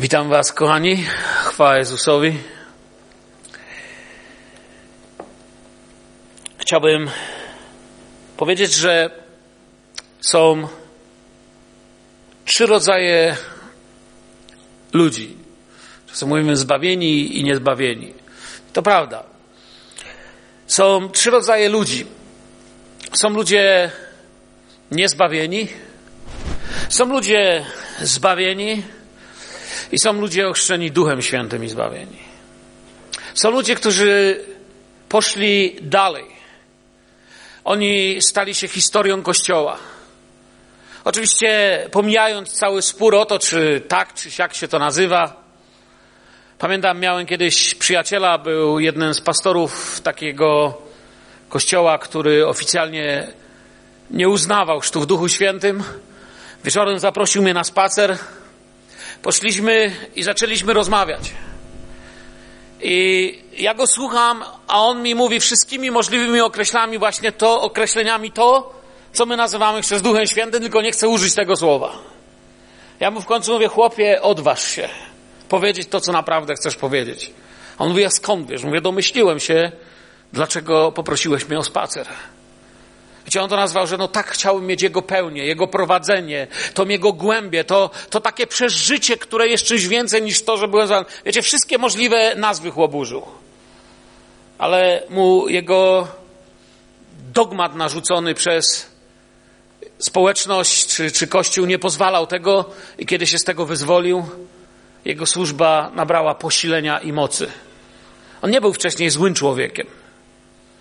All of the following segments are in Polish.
Witam Was, kochani. Chwała Jezusowi. Chciałbym powiedzieć, że są trzy rodzaje ludzi. Czasem mówimy zbawieni i niezbawieni. To prawda. Są trzy rodzaje ludzi. Są ludzie niezbawieni, są ludzie zbawieni i są ludzie ochrzczeni Duchem Świętym i zbawieni. Są ludzie, którzy poszli dalej. Oni stali się historią Kościoła. Oczywiście pomijając cały spór o to, czy tak, czy siak się to nazywa. Pamiętam, miałem kiedyś przyjaciela, był jednym z pastorów takiego kościoła, który oficjalnie nie uznawał chrztu w Duchu Świętym. Wieczorem zaprosił mnie na spacer. Poszliśmy i zaczęliśmy rozmawiać. I ja go słucham, a on mi mówi wszystkimi możliwymi określami, właśnie to, określeniami to, co my nazywamy przez Duchem Świętym, tylko nie chcę użyć tego słowa. Ja mu w końcu mówię, chłopie, odważ się. Powiedzieć to, co naprawdę chcesz powiedzieć. On mówi, a skąd wiesz? Mówię, domyśliłem się, dlaczego poprosiłeś mnie o spacer. Gdzie on to nazwał, że no tak chciałbym mieć jego pełnię, jego prowadzenie, to jego głębie, to, to takie przeżycie, które jest czymś więcej niż to, że byłem zwany. Wiecie, wszystkie możliwe nazwy chłoburzył. Ale mu jego dogmat narzucony przez społeczność czy, czy Kościół nie pozwalał tego i kiedy się z tego wyzwolił, jego służba nabrała posilenia i mocy. On nie był wcześniej złym człowiekiem.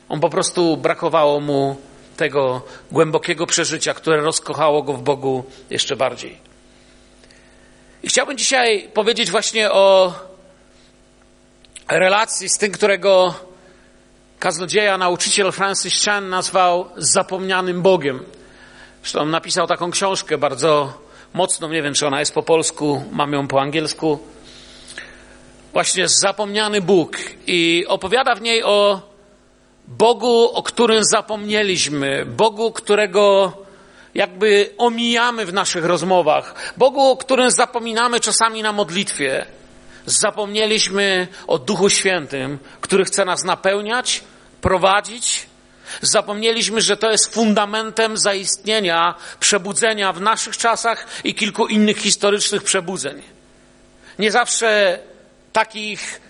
On po prostu brakowało mu tego głębokiego przeżycia, które rozkochało go w Bogu jeszcze bardziej. I chciałbym dzisiaj powiedzieć właśnie o relacji z tym, którego kaznodzieja, nauczyciel Francis Chan nazwał zapomnianym Bogiem. Zresztą napisał taką książkę bardzo mocną, nie wiem czy ona jest po polsku, mam ją po angielsku. Właśnie Zapomniany Bóg i opowiada w niej o Bogu, o którym zapomnieliśmy, Bogu, którego jakby omijamy w naszych rozmowach, Bogu, o którym zapominamy czasami na modlitwie. Zapomnieliśmy o Duchu Świętym, który chce nas napełniać, prowadzić. Zapomnieliśmy, że to jest fundamentem zaistnienia, przebudzenia w naszych czasach i kilku innych historycznych przebudzeń. Nie zawsze takich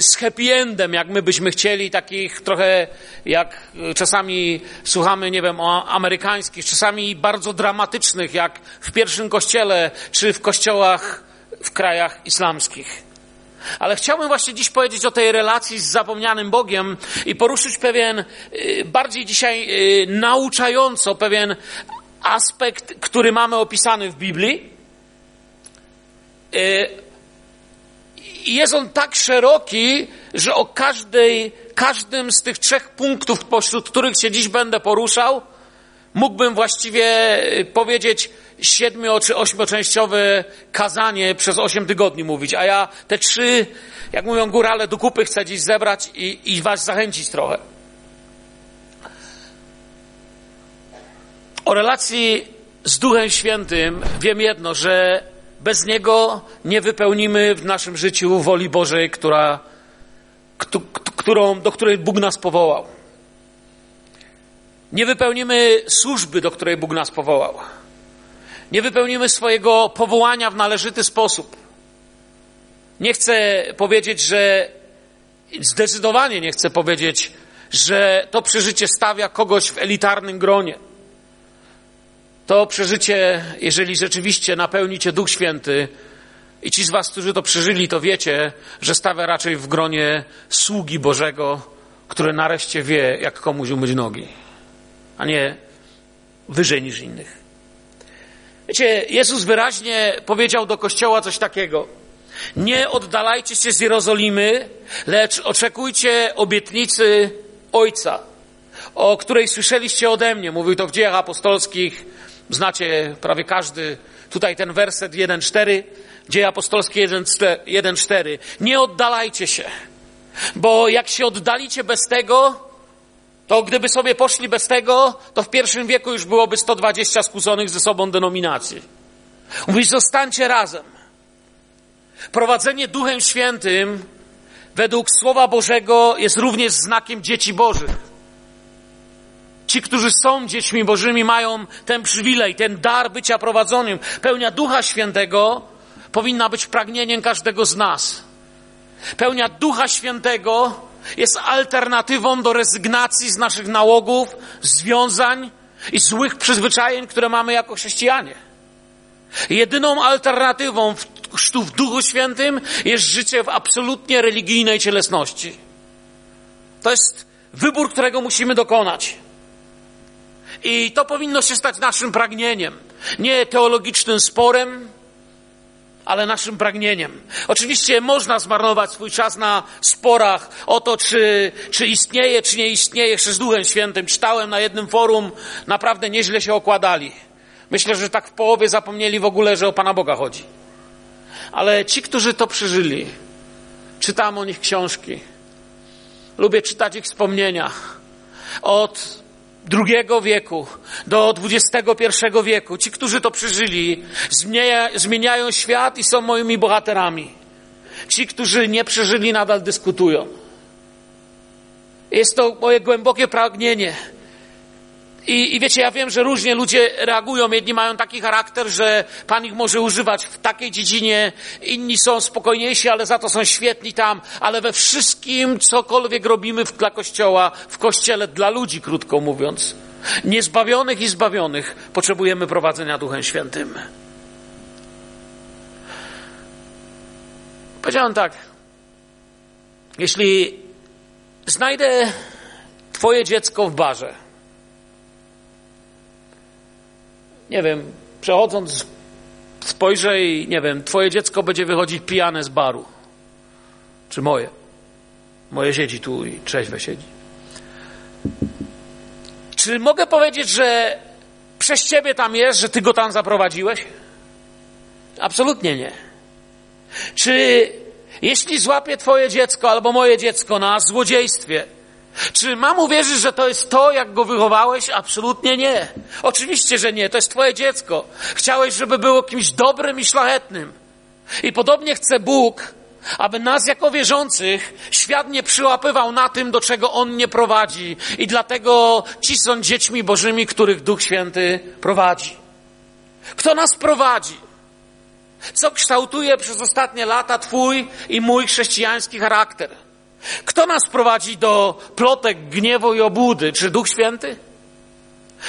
z happy endem, jak my byśmy chcieli, takich trochę jak czasami słuchamy, nie wiem, o amerykańskich, czasami bardzo dramatycznych, jak w pierwszym kościele, czy w kościołach w krajach islamskich. Ale chciałbym właśnie dziś powiedzieć o tej relacji z zapomnianym Bogiem i poruszyć pewien, y, bardziej dzisiaj y, nauczająco, pewien aspekt, który mamy opisany w Biblii i jest on tak szeroki, że o każdej, każdym z tych trzech punktów, pośród których się dziś będę poruszał, mógłbym właściwie y, powiedzieć siedmiu czy ośmioczęściowe kazanie przez osiem tygodni mówić, a ja te trzy, jak mówią górale, do kupy chcę dziś zebrać i, i was zachęcić trochę. O relacji z Duchem Świętym wiem jedno, że bez Niego nie wypełnimy w naszym życiu woli Bożej, która, którą, do której Bóg nas powołał. Nie wypełnimy służby, do której Bóg nas powołał. Nie wypełnimy swojego powołania w należyty sposób. Nie chcę powiedzieć, że zdecydowanie nie chcę powiedzieć, że to przeżycie stawia kogoś w elitarnym gronie. To przeżycie, jeżeli rzeczywiście napełni cię Duch Święty, i ci z Was, którzy to przeżyli, to wiecie, że stawia raczej w gronie sługi Bożego, który nareszcie wie, jak komuś umyć nogi, a nie wyżej niż innych. Wiecie, Jezus wyraźnie powiedział do Kościoła coś takiego. Nie oddalajcie się z Jerozolimy, lecz oczekujcie obietnicy Ojca, o której słyszeliście ode mnie. Mówił to w dziejach apostolskich, Znacie prawie każdy tutaj ten werset 1.4, Dzieje apostolskie 1.4. Nie oddalajcie się, bo jak się oddalicie bez tego, to gdyby sobie poszli bez tego, to w pierwszym wieku już byłoby 120 skłóconych ze sobą denominacji. Mówisz, zostańcie razem. Prowadzenie Duchem Świętym według Słowa Bożego jest również znakiem dzieci Bożych. Ci, którzy są dziećmi Bożymi, mają ten przywilej, ten dar bycia prowadzonym. Pełnia Ducha Świętego powinna być pragnieniem każdego z nas. Pełnia Ducha Świętego jest alternatywą do rezygnacji z naszych nałogów, związań i złych przyzwyczajeń, które mamy jako chrześcijanie. Jedyną alternatywą w, w Duchu Świętym jest życie w absolutnie religijnej cielesności. To jest wybór, którego musimy dokonać. I to powinno się stać naszym pragnieniem. Nie teologicznym sporem, ale naszym pragnieniem. Oczywiście można zmarnować swój czas na sporach o to, czy, czy istnieje, czy nie istnieje chrzest Duchem Świętym. Czytałem na jednym forum, naprawdę nieźle się okładali. Myślę, że tak w połowie zapomnieli w ogóle, że o Pana Boga chodzi. Ale ci, którzy to przeżyli, czytam o nich książki. Lubię czytać ich wspomnienia. Od II wieku do XXI wieku. Ci, którzy to przeżyli, zmienia, zmieniają świat i są moimi bohaterami. Ci, którzy nie przeżyli, nadal dyskutują. Jest to moje głębokie pragnienie. I, I wiecie, ja wiem, że różnie ludzie reagują. Jedni mają taki charakter, że Pan ich może używać w takiej dziedzinie, inni są spokojniejsi, ale za to są świetni tam. Ale we wszystkim, cokolwiek robimy dla Kościoła, w Kościele dla ludzi, krótko mówiąc, niezbawionych i zbawionych, potrzebujemy prowadzenia Duchem Świętym. Powiedziałem tak. Jeśli znajdę Twoje dziecko w barze, nie wiem, przechodząc spojrzę i nie wiem, twoje dziecko będzie wychodzić pijane z baru. Czy moje? Moje siedzi tu i trzeźwe siedzi. Czy mogę powiedzieć, że przez ciebie tam jest, że ty go tam zaprowadziłeś? Absolutnie nie. Czy jeśli złapie twoje dziecko albo moje dziecko na złodziejstwie, czy mam uwierzyć, że to jest to, jak go wychowałeś? Absolutnie nie. Oczywiście, że nie. To jest twoje dziecko. Chciałeś, żeby było kimś dobrym i szlachetnym. I podobnie chce Bóg, aby nas jako wierzących świat nie przyłapywał na tym, do czego On nie prowadzi. I dlatego ci są dziećmi Bożymi, których Duch Święty prowadzi. Kto nas prowadzi? Co kształtuje przez ostatnie lata Twój i mój chrześcijański charakter? Kto nas prowadzi do plotek, gniewu i obłudy? Czy Duch Święty?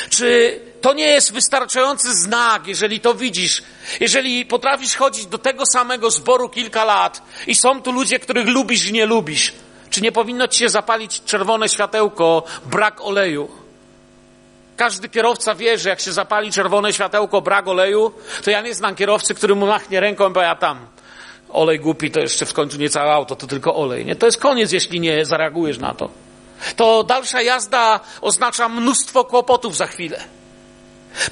Czy to nie jest wystarczający znak, jeżeli to widzisz, jeżeli potrafisz chodzić do tego samego zboru kilka lat i są tu ludzie, których lubisz i nie lubisz? Czy nie powinno ci się zapalić czerwone światełko, brak oleju? Każdy kierowca wie, że jak się zapali czerwone światełko, brak oleju, to ja nie znam kierowcy, który mu machnie ręką, bo ja tam olej głupi to jeszcze w końcu nie całe auto, to tylko olej. Nie? To jest koniec, jeśli nie zareagujesz na to. To dalsza jazda oznacza mnóstwo kłopotów za chwilę.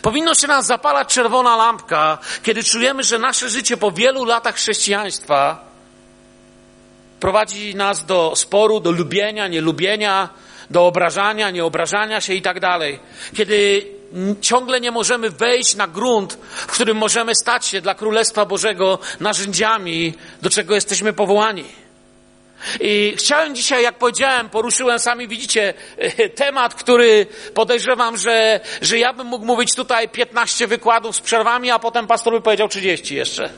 Powinno się nas zapalać czerwona lampka, kiedy czujemy, że nasze życie po wielu latach chrześcijaństwa prowadzi nas do sporu, do lubienia, nielubienia, do obrażania, nieobrażania się i tak dalej. Kiedy ciągle nie możemy wejść na grunt, w którym możemy stać się dla Królestwa Bożego narzędziami, do czego jesteśmy powołani. I chciałem dzisiaj, jak powiedziałem, poruszyłem, sami widzicie, temat, który podejrzewam, że, że ja bym mógł mówić tutaj 15 wykładów z przerwami, a potem pastor by powiedział 30 jeszcze.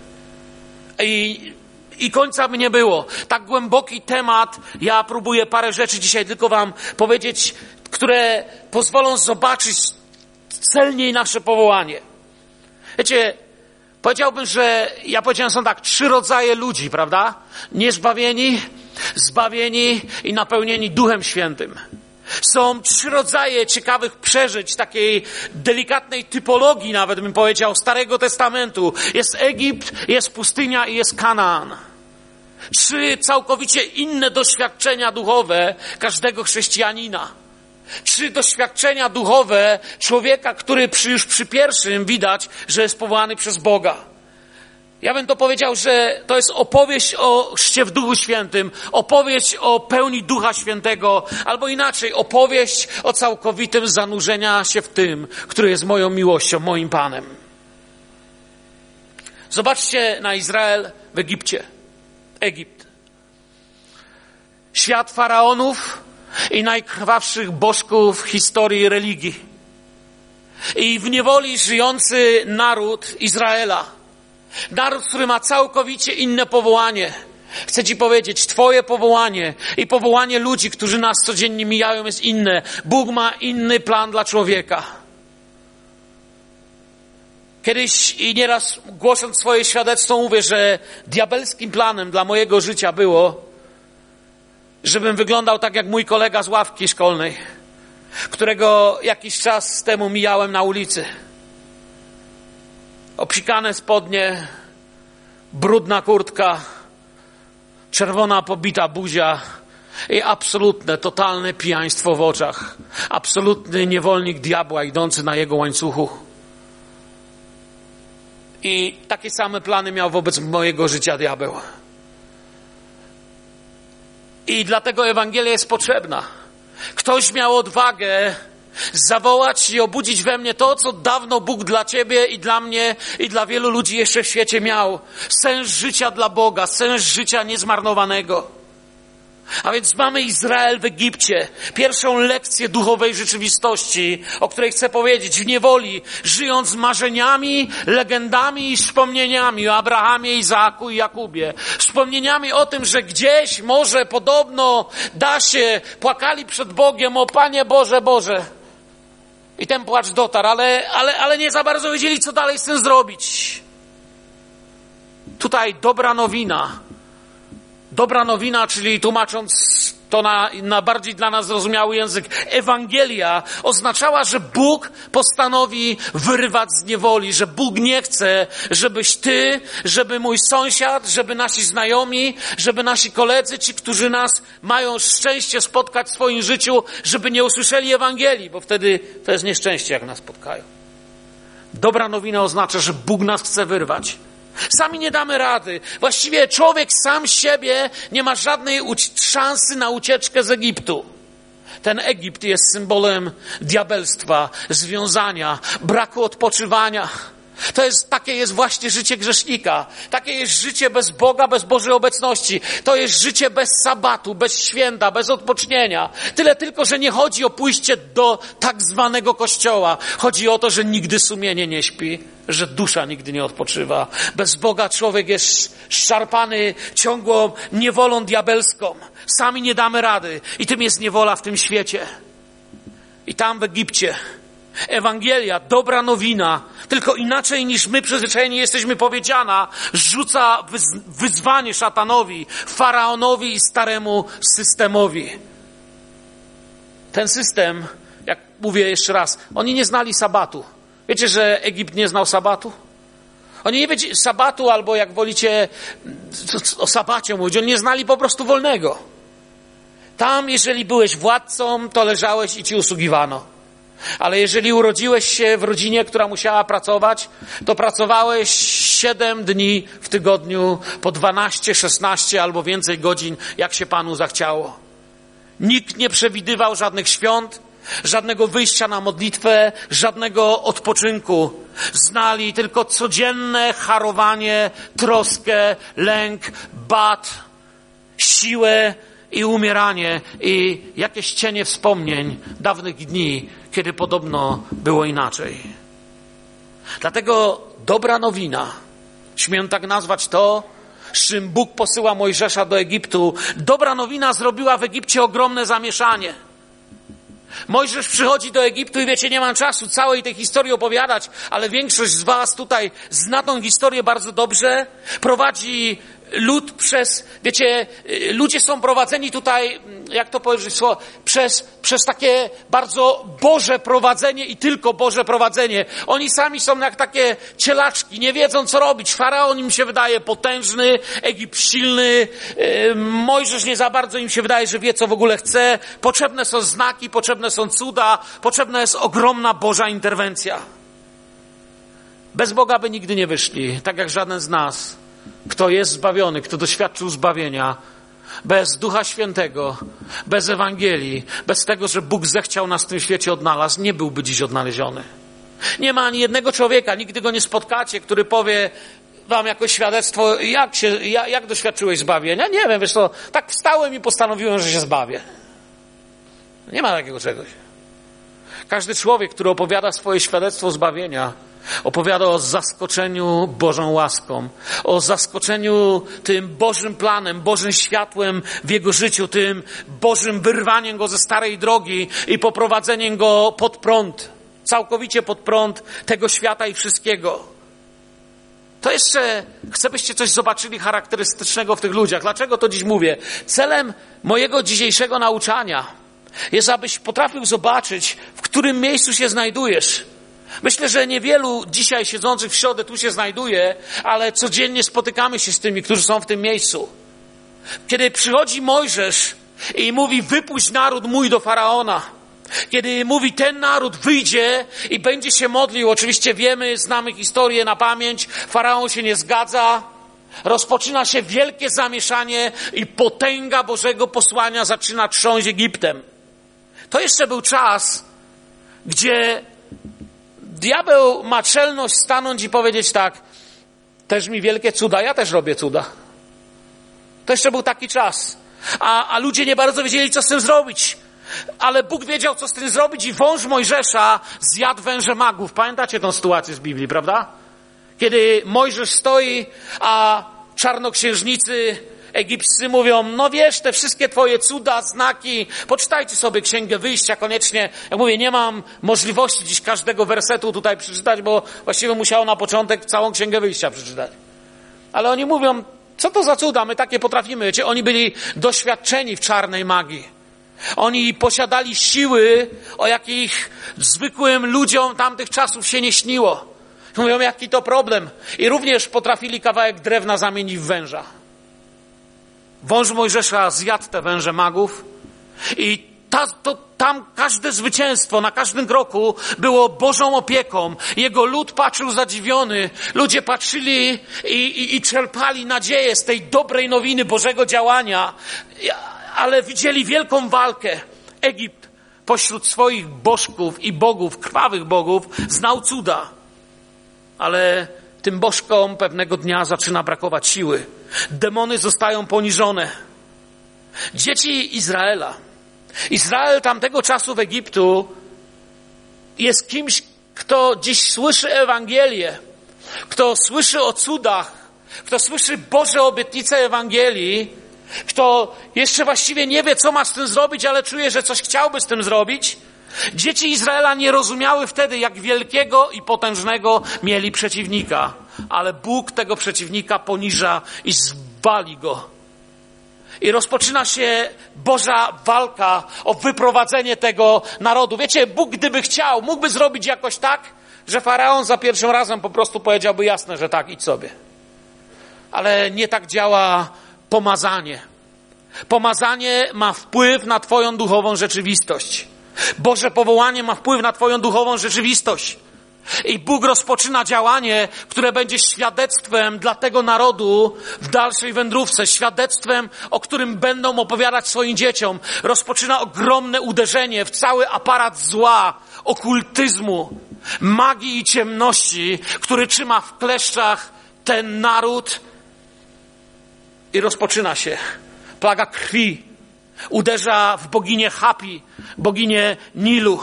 I, i końca by nie było. Tak głęboki temat, ja próbuję parę rzeczy dzisiaj tylko wam powiedzieć, które pozwolą zobaczyć celniej nasze powołanie. Wiecie, powiedziałbym, że ja powiedziałem, są tak trzy rodzaje ludzi, prawda? Niezbawieni, zbawieni i napełnieni Duchem Świętym. Są trzy rodzaje ciekawych przeżyć, takiej delikatnej typologii, nawet bym powiedział, Starego Testamentu. Jest Egipt, jest pustynia i jest Kanaan. Trzy całkowicie inne doświadczenia duchowe każdego chrześcijanina. Trzy doświadczenia duchowe człowieka, który przy, już przy pierwszym widać, że jest powołany przez Boga. Ja bym to powiedział, że to jest opowieść o chrzcie w Duchu Świętym, opowieść o pełni Ducha Świętego, albo inaczej, opowieść o całkowitym zanurzenia się w tym, który jest moją miłością, moim Panem. Zobaczcie na Izrael w Egipcie. Egipt. Świat faraonów i najkrwawszych bożków historii religii. I w niewoli żyjący naród Izraela. Naród, który ma całkowicie inne powołanie. Chcę Ci powiedzieć, Twoje powołanie i powołanie ludzi, którzy nas codziennie mijają, jest inne. Bóg ma inny plan dla człowieka. Kiedyś i nieraz głosząc swoje świadectwo mówię, że diabelskim planem dla mojego życia było, żebym wyglądał tak jak mój kolega z ławki szkolnej, którego jakiś czas temu mijałem na ulicy. Obsikane spodnie, brudna kurtka, czerwona pobita buzia i absolutne, totalne pijaństwo w oczach. Absolutny niewolnik diabła idący na jego łańcuchu. I takie same plany miał wobec mojego życia diabeł. I dlatego Ewangelia jest potrzebna. Ktoś miał odwagę zawołać i obudzić we mnie to, co dawno Bóg dla Ciebie i dla mnie i dla wielu ludzi jeszcze w świecie miał. Sens życia dla Boga, sens życia niezmarnowanego. A więc mamy Izrael w Egipcie. Pierwszą lekcję duchowej rzeczywistości, o której chcę powiedzieć, w niewoli, żyjąc marzeniami, legendami i wspomnieniami o Abrahamie, Izaaku i Jakubie. Wspomnieniami o tym, że gdzieś może podobno da się, płakali przed Bogiem o Panie Boże, Boże. I ten płacz dotarł, ale, ale, ale nie za bardzo wiedzieli, co dalej z tym zrobić. Tutaj dobra nowina Dobra nowina, czyli tłumacząc to na, na, bardziej dla nas zrozumiały język, Ewangelia oznaczała, że Bóg postanowi wyrywać z niewoli, że Bóg nie chce, żebyś ty, żeby mój sąsiad, żeby nasi znajomi, żeby nasi koledzy, ci, którzy nas mają szczęście spotkać w swoim życiu, żeby nie usłyszeli Ewangelii, bo wtedy to jest nieszczęście, jak nas spotkają. Dobra nowina oznacza, że Bóg nas chce wyrwać. Sami nie damy rady. Właściwie człowiek sam siebie nie ma żadnej szansy na ucieczkę z Egiptu. Ten Egipt jest symbolem diabelstwa, związania, braku odpoczywania. To jest, takie jest właśnie życie grzesznika. Takie jest życie bez Boga, bez Bożej obecności. To jest życie bez sabatu, bez święta, bez odpocznienia. Tyle tylko, że nie chodzi o pójście do tak zwanego kościoła. Chodzi o to, że nigdy sumienie nie śpi, że dusza nigdy nie odpoczywa. Bez Boga człowiek jest szarpany ciągłą niewolą diabelską. Sami nie damy rady. I tym jest niewola w tym świecie. I tam w Egipcie Ewangelia, dobra nowina, tylko inaczej niż my przyzwyczajeni jesteśmy powiedziana, rzuca wyzwanie szatanowi, faraonowi i staremu systemowi. Ten system, jak mówię jeszcze raz, oni nie znali sabatu. Wiecie, że Egipt nie znał sabatu? Oni nie wiedzieli sabatu, albo jak wolicie o sabacie mówić, oni nie znali po prostu wolnego. Tam, jeżeli byłeś władcą, to leżałeś i ci usługiwano. Ale jeżeli urodziłeś się w rodzinie, która musiała pracować, to pracowałeś 7 dni w tygodniu po 12, 16 albo więcej godzin, jak się Panu zachciało. Nikt nie przewidywał żadnych świąt, żadnego wyjścia na modlitwę, żadnego odpoczynku. Znali tylko codzienne harowanie, troskę, lęk, bat, siłę i umieranie i jakieś cienie wspomnień dawnych dni, kiedy podobno było inaczej. Dlatego dobra nowina, śmiem tak nazwać to, z czym Bóg posyła Mojżesza do Egiptu, dobra nowina zrobiła w Egipcie ogromne zamieszanie. Mojżesz przychodzi do Egiptu i wiecie, nie mam czasu całej tej historii opowiadać, ale większość z Was tutaj zna tą historię bardzo dobrze. Prowadzi lud przez, wiecie, ludzie są prowadzeni tutaj, jak to powiedzieć, przez, przez takie bardzo Boże prowadzenie i tylko Boże prowadzenie. Oni sami są jak takie cielaczki, nie wiedzą co robić. Faraon im się wydaje potężny, Egipt silny, Mojżesz nie za bardzo im się wydaje, że wie co w ogóle chce. Potrzebne są znaki, potrzebne są cuda, potrzebna jest ogromna Boża interwencja. Bez Boga by nigdy nie wyszli, tak jak żaden z nas kto jest zbawiony, kto doświadczył zbawienia, bez Ducha Świętego, bez Ewangelii, bez tego, że Bóg zechciał nas w tym świecie odnalazł, nie byłby dziś odnaleziony. Nie ma ani jednego człowieka, nigdy go nie spotkacie, który powie, wam jako świadectwo, jak, się, jak, jak doświadczyłeś zbawienia? Nie wiem, wiesz co, tak wstałem i postanowiłem, że się zbawię. Nie ma takiego czegoś. Każdy człowiek, który opowiada swoje świadectwo zbawienia, opowiada o zaskoczeniu Bożą łaską, o zaskoczeniu tym Bożym planem, Bożym światłem w jego życiu, tym Bożym wyrwaniem go ze starej drogi i poprowadzeniem go pod prąd, całkowicie pod prąd tego świata i wszystkiego. To jeszcze chcę, byście coś zobaczyli charakterystycznego w tych ludziach. Dlaczego to dziś mówię? Celem mojego dzisiejszego nauczania jest, abyś potrafił zobaczyć, w którym miejscu się znajdujesz. Myślę, że niewielu dzisiaj siedzących w środę tu się znajduje, ale codziennie spotykamy się z tymi, którzy są w tym miejscu. Kiedy przychodzi Mojżesz i mówi, wypuść naród mój do faraona. Kiedy mówi, ten naród wyjdzie i będzie się modlił, oczywiście wiemy, znamy historię na pamięć, faraon się nie zgadza, rozpoczyna się wielkie zamieszanie i potęga Bożego posłania zaczyna trząść Egiptem. To jeszcze był czas, gdzie diabeł ma czelność stanąć i powiedzieć tak, też mi wielkie cuda, ja też robię cuda. To jeszcze był taki czas. A, a ludzie nie bardzo wiedzieli, co z tym zrobić. Ale Bóg wiedział, co z tym zrobić i wąż Mojżesza zjadł węże magów. Pamiętacie tą sytuację z Biblii, prawda? Kiedy Mojżesz stoi, a czarnoksiężnicy egipscy mówią, no wiesz, te wszystkie twoje cuda, znaki, poczytajcie sobie Księgę Wyjścia koniecznie. Jak mówię, nie mam możliwości dziś każdego wersetu tutaj przeczytać, bo właściwie musiał na początek całą Księgę Wyjścia przeczytać. Ale oni mówią, co to za cuda, my takie potrafimy. Wiecie, oni byli doświadczeni w czarnej magii. Oni posiadali siły, o jakich zwykłym ludziom tamtych czasów się nie śniło. Mówią, jaki to problem. I również potrafili kawałek drewna zamienić w węża. Wąż Mojżesza zjadł te węże magów i ta, to, tam każde zwycięstwo na każdym kroku było Bożą opieką. Jego lud patrzył zadziwiony. Ludzie patrzyli i, i, i czerpali nadzieję z tej dobrej nowiny Bożego działania, ale widzieli wielką walkę. Egipt pośród swoich bożków i bogów, krwawych bogów, znał cuda. Ale tym bożkom pewnego dnia zaczyna brakować siły. Demony zostają poniżone. Dzieci Izraela. Izrael tamtego czasu w Egiptu jest kimś, kto dziś słyszy Ewangelię, kto słyszy o cudach, kto słyszy Boże obietnice Ewangelii, kto jeszcze właściwie nie wie, co ma z tym zrobić, ale czuje, że coś chciałby z tym zrobić, Dzieci Izraela nie rozumiały wtedy, jak wielkiego i potężnego mieli przeciwnika, ale Bóg tego przeciwnika poniża i zwali go. I rozpoczyna się Boża walka o wyprowadzenie tego narodu. Wiecie, Bóg gdyby chciał, mógłby zrobić jakoś tak, że faraon za pierwszym razem po prostu powiedziałby jasne, że tak, idź sobie. Ale nie tak działa pomazanie. Pomazanie ma wpływ na Twoją duchową rzeczywistość. Boże powołanie ma wpływ na Twoją duchową rzeczywistość. I Bóg rozpoczyna działanie, które będzie świadectwem dla tego narodu w dalszej wędrówce, świadectwem, o którym będą opowiadać swoim dzieciom. Rozpoczyna ogromne uderzenie w cały aparat zła, okultyzmu, magii i ciemności, który trzyma w kleszczach ten naród. I rozpoczyna się plaga krwi, Uderza w boginię Hapi, boginię Nilu,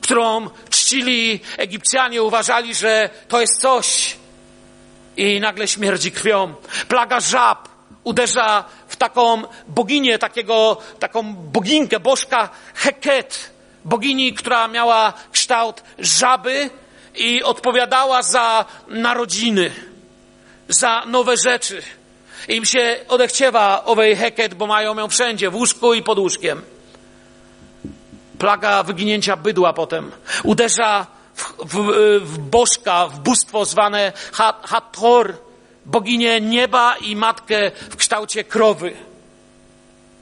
którą czcili Egipcjanie, uważali, że to jest coś. I nagle śmierdzi krwią. Plaga żab uderza w taką boginię, takiego, taką boginkę, bożka Heket, bogini, która miała kształt żaby i odpowiadała za narodziny, za nowe rzeczy. Im się odechciewa owej heket, bo mają ją wszędzie, w łóżku i pod łóżkiem. Plaga wyginięcia bydła potem. Uderza w, w, w bożka, w bóstwo zwane Hathor, boginię nieba i matkę w kształcie krowy,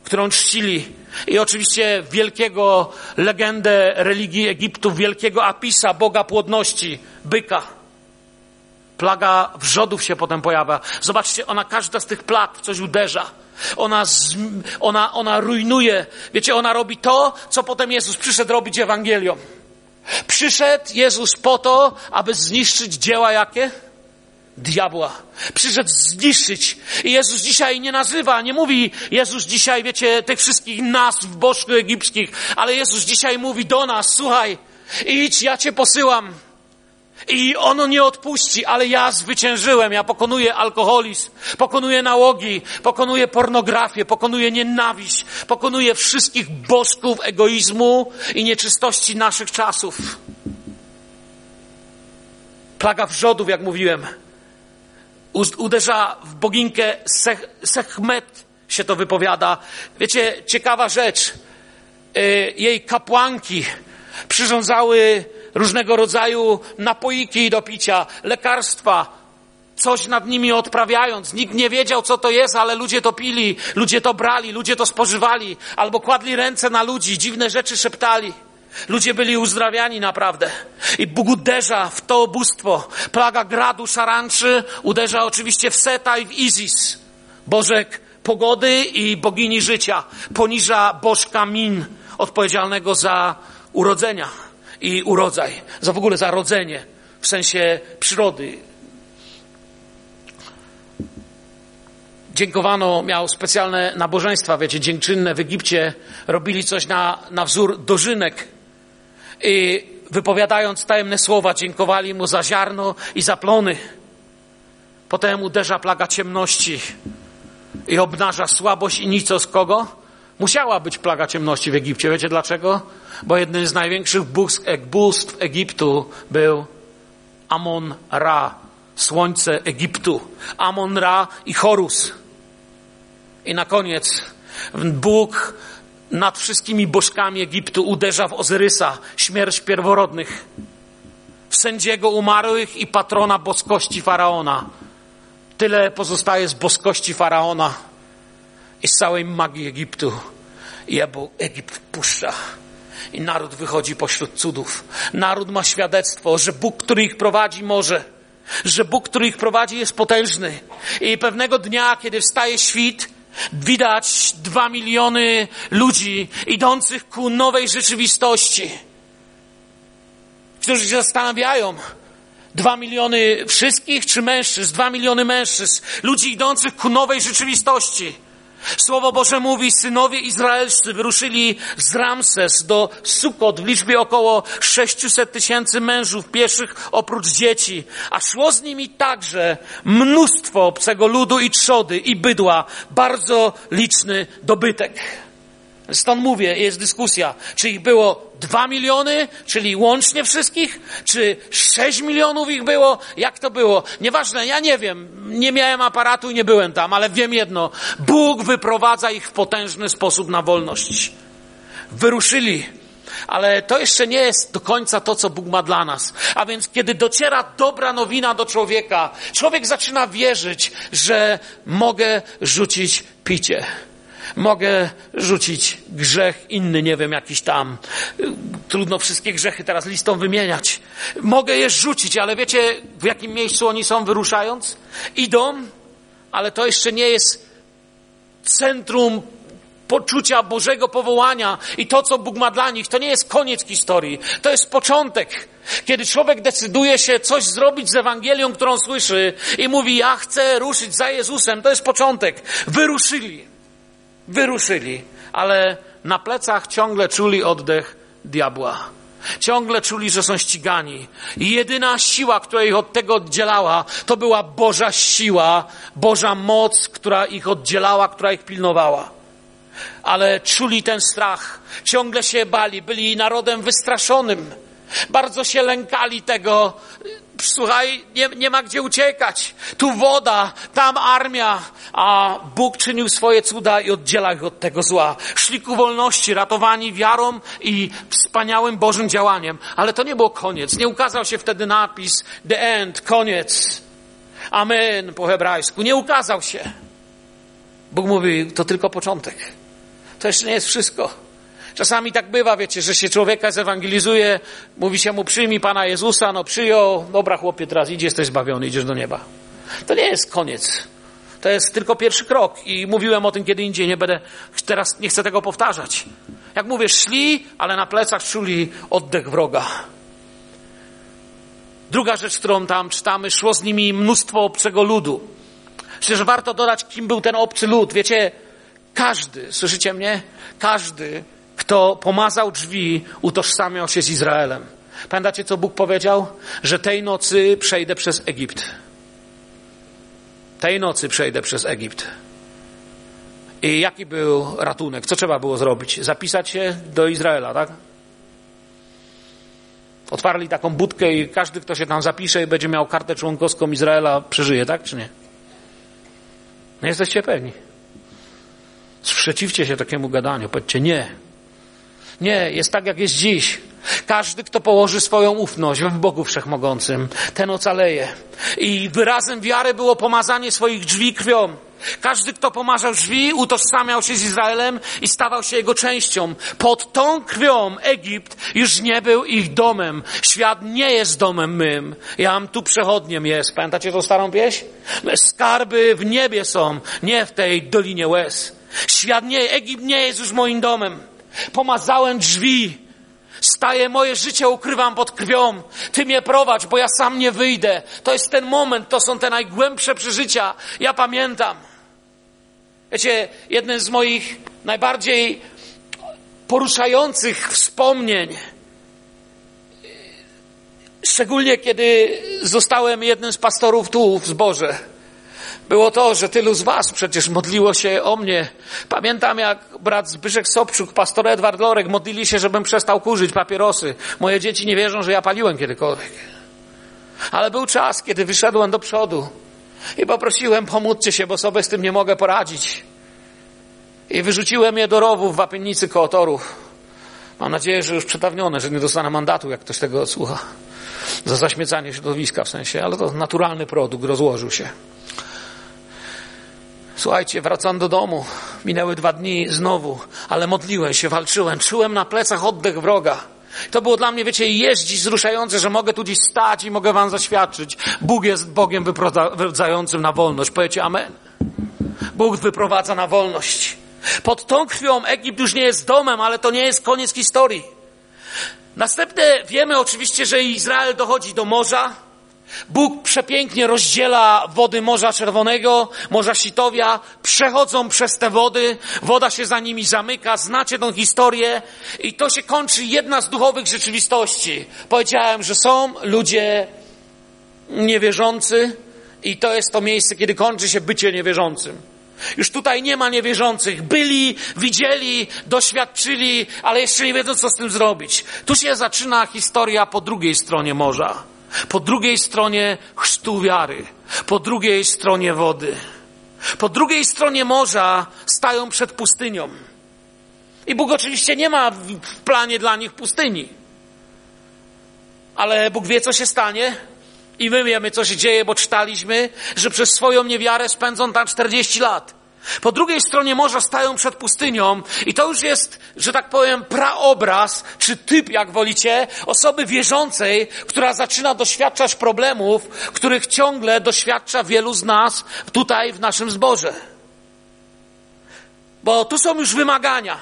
którą czcili. I oczywiście wielkiego legendę religii Egiptu, wielkiego Apisa, boga płodności, byka. Plaga wrzodów się potem pojawia. Zobaczcie, ona każda z tych plag coś uderza. Ona, ona, ona rujnuje. Wiecie, ona robi to, co potem Jezus przyszedł robić Ewangelią. Przyszedł Jezus po to, aby zniszczyć dzieła jakie? diabła. Przyszedł zniszczyć. I Jezus dzisiaj nie nazywa, nie mówi Jezus dzisiaj, wiecie, tych wszystkich nazw bożków egipskich, ale Jezus dzisiaj mówi do nas, słuchaj, idź, ja cię posyłam. I ono nie odpuści, ale ja zwyciężyłem. Ja pokonuję alkoholizm, pokonuję nałogi, pokonuję pornografię, pokonuję nienawiść, pokonuję wszystkich bożków egoizmu i nieczystości naszych czasów. Plaga wrzodów, jak mówiłem, uderza w boginkę Sech, Sechmet, się to wypowiada. Wiecie, ciekawa rzecz. Y, jej kapłanki przyrządzały różnego rodzaju napoiki do picia, lekarstwa, coś nad nimi odprawiając. Nikt nie wiedział, co to jest, ale ludzie to pili, ludzie to brali, ludzie to spożywali, albo kładli ręce na ludzi, dziwne rzeczy szeptali. Ludzie byli uzdrawiani naprawdę. I Bóg uderza w to ubóstwo. Plaga gradu szaranczy uderza oczywiście w Seta i w Izis. Bożek pogody i bogini życia. Poniża bożka Min, odpowiedzialnego za urodzenia i urodzaj. Za w ogóle za rodzenie w sensie przyrody. Dziękowano, miał specjalne nabożeństwa, wiecie, dziękczynne w Egipcie. Robili coś na, na wzór dożynek i wypowiadając tajemne słowa, dziękowali mu za ziarno i za plony. Potem uderza plaga ciemności i obnaża słabość i nicość kogo? Musiała być plaga ciemności w Egipcie. Wiecie dlaczego? Bo jednym z największych bóstw Egiptu był Amon Ra, słońce Egiptu. Amon Ra i Horus. I na koniec Bóg nad wszystkimi bożkami Egiptu uderza w Ozyrysa, śmierć pierworodnych, w sędziego umarłych i patrona boskości faraona. Tyle pozostaje z boskości faraona i z całej magii Egiptu. I Egipt puszcza. I naród wychodzi pośród cudów. Naród ma świadectwo, że Bóg, który ich prowadzi, może. Że Bóg, który ich prowadzi, jest potężny. I pewnego dnia, kiedy wstaje świt, Widać dwa miliony ludzi idących ku nowej rzeczywistości, którzy się zastanawiają, dwa miliony wszystkich czy mężczyzn, dwa miliony mężczyzn, ludzi idących ku nowej rzeczywistości. Słowo Boże mówi, synowie izraelscy wyruszyli z Ramses do Sukot w liczbie około 600 tysięcy mężów pieszych oprócz dzieci, a szło z nimi także mnóstwo obcego ludu i trzody i bydła, bardzo liczny dobytek. Stąd mówię, jest dyskusja, czy ich było dwa miliony, czyli łącznie wszystkich, czy sześć milionów ich było, jak to było. Nieważne, ja nie wiem, nie miałem aparatu i nie byłem tam, ale wiem jedno, Bóg wyprowadza ich w potężny sposób na wolność. Wyruszyli ale to jeszcze nie jest do końca to, co Bóg ma dla nas. A więc, kiedy dociera dobra nowina do człowieka, człowiek zaczyna wierzyć, że mogę rzucić picie mogę rzucić grzech inny, nie wiem, jakiś tam. Trudno wszystkie grzechy teraz listą wymieniać. Mogę je rzucić, ale wiecie, w jakim miejscu oni są wyruszając? Idą, ale to jeszcze nie jest centrum poczucia Bożego powołania i to, co Bóg ma dla nich, to nie jest koniec historii. To jest początek. Kiedy człowiek decyduje się coś zrobić z Ewangelią, którą słyszy i mówi, ja chcę ruszyć za Jezusem, to jest początek. Wyruszyli wyruszyli, ale na plecach ciągle czuli oddech diabła. Ciągle czuli, że są ścigani. I jedyna siła, która ich od tego oddzielała, to była Boża siła, Boża moc, która ich oddzielała, która ich pilnowała. Ale czuli ten strach, ciągle się bali, byli narodem wystraszonym. Bardzo się lękali tego, słuchaj, nie, nie ma gdzie uciekać. Tu woda, tam armia, a Bóg czynił swoje cuda i oddziela ich od tego zła. Szli ku wolności, ratowani wiarą i wspaniałym Bożym działaniem. Ale to nie było koniec. Nie ukazał się wtedy napis the end, koniec. Amen po hebrajsku. Nie ukazał się. Bóg mówi, to tylko początek. To jeszcze nie jest wszystko. Czasami tak bywa, wiecie, że się człowieka zewangelizuje, mówi się mu przyjmij Pana Jezusa, no przyjął, dobra chłopie, teraz idziesz, jesteś zbawiony, idziesz do nieba. To nie jest koniec. To jest tylko pierwszy krok i mówiłem o tym kiedy indziej, nie będę, teraz nie chcę tego powtarzać. Jak mówię, szli, ale na plecach czuli oddech wroga. Druga rzecz, którą tam czytamy, szło z nimi mnóstwo obcego ludu. Że warto dodać, kim był ten obcy lud. Wiecie, każdy, słyszycie mnie? Każdy, kto pomazał drzwi, utożsamiał się z Izraelem. Pamiętacie, co Bóg powiedział? Że tej nocy przejdę przez Egipt. Tej nocy przejdę przez Egipt. I jaki był ratunek? Co trzeba było zrobić? Zapisać się do Izraela, tak? Otwarli taką budkę i każdy, kto się tam zapisze i będzie miał kartę członkowską Izraela, przeżyje, tak czy nie? Nie jesteście pewni. Sprzeciwcie się takiemu gadaniu. Powiedzcie nie. Nie, jest tak, jak jest dziś. Każdy, kto położy swoją ufność w Bogu Wszechmogącym, ten ocaleje. I wyrazem wiary było pomazanie swoich drzwi krwią. Każdy, kto pomazał drzwi, utożsamiał się z Izraelem i stawał się jego częścią. Pod tą krwią Egipt już nie był ich domem. Świat nie jest domem mym. Ja mam tu przechodniem jest. Pamiętacie tą starą pieśń? Skarby w niebie są, nie w tej dolinie łez. Świat nie, Egipt nie jest już moim domem. Pomazałem drzwi. Staję, moje życie ukrywam pod krwią. Ty mnie prowadź, bo ja sam nie wyjdę. To jest ten moment, to są te najgłębsze przeżycia. Ja pamiętam. Wiecie, jednym z moich najbardziej poruszających wspomnień, szczególnie kiedy zostałem jednym z pastorów tu w zborze, było to, że tylu z was przecież modliło się o mnie. Pamiętam, jak brat Zbyszek Sobczuk, pastor Edward Lorek modlili się, żebym przestał kurzyć papierosy. Moje dzieci nie wierzą, że ja paliłem kiedykolwiek. Ale był czas, kiedy wyszedłem do przodu i poprosiłem, pomóżcie się, bo sobie z tym nie mogę poradzić. I wyrzuciłem je do rowu w wapiennicy koło torów. Mam nadzieję, że już przetawnione, że nie dostanę mandatu, jak ktoś tego odsłucha. Za zaśmiecanie środowiska w sensie, ale to naturalny produkt, rozłożył się. Słuchajcie, wracam do domu. Minęły dwa dni znowu, ale modliłem się, walczyłem, czułem na plecach oddech wroga. To było dla mnie, wiecie, jeździć wzruszające, że mogę tu dziś stać i mogę wam zaświadczyć. Bóg jest Bogiem wyprowadzającym na wolność. Powiecie amen. Bóg wyprowadza na wolność. Pod tą krwią Egipt już nie jest domem, ale to nie jest koniec historii. Następne wiemy oczywiście, że Izrael dochodzi do morza. Bóg przepięknie rozdziela wody Morza Czerwonego, Morza Sitowia, przechodzą przez te wody, woda się za nimi zamyka, znacie tą historię i to się kończy jedna z duchowych rzeczywistości. Powiedziałem, że są ludzie niewierzący i to jest to miejsce, kiedy kończy się bycie niewierzącym. Już tutaj nie ma niewierzących. Byli, widzieli, doświadczyli, ale jeszcze nie wiedzą, co z tym zrobić. Tu się zaczyna historia po drugiej stronie morza. Po drugiej stronie chrztu wiary. Po drugiej stronie wody. Po drugiej stronie morza stają przed pustynią. I Bóg oczywiście nie ma w planie dla nich pustyni. Ale Bóg wie, co się stanie. I my wiemy, co się dzieje, bo czytaliśmy, że przez swoją niewiarę spędzą tam 40 lat. Po drugiej stronie morza stają przed pustynią i to już jest, że tak powiem, praobraz, czy typ, jak wolicie, osoby wierzącej, która zaczyna doświadczać problemów, których ciągle doświadcza wielu z nas tutaj w naszym zborze. Bo tu są już wymagania.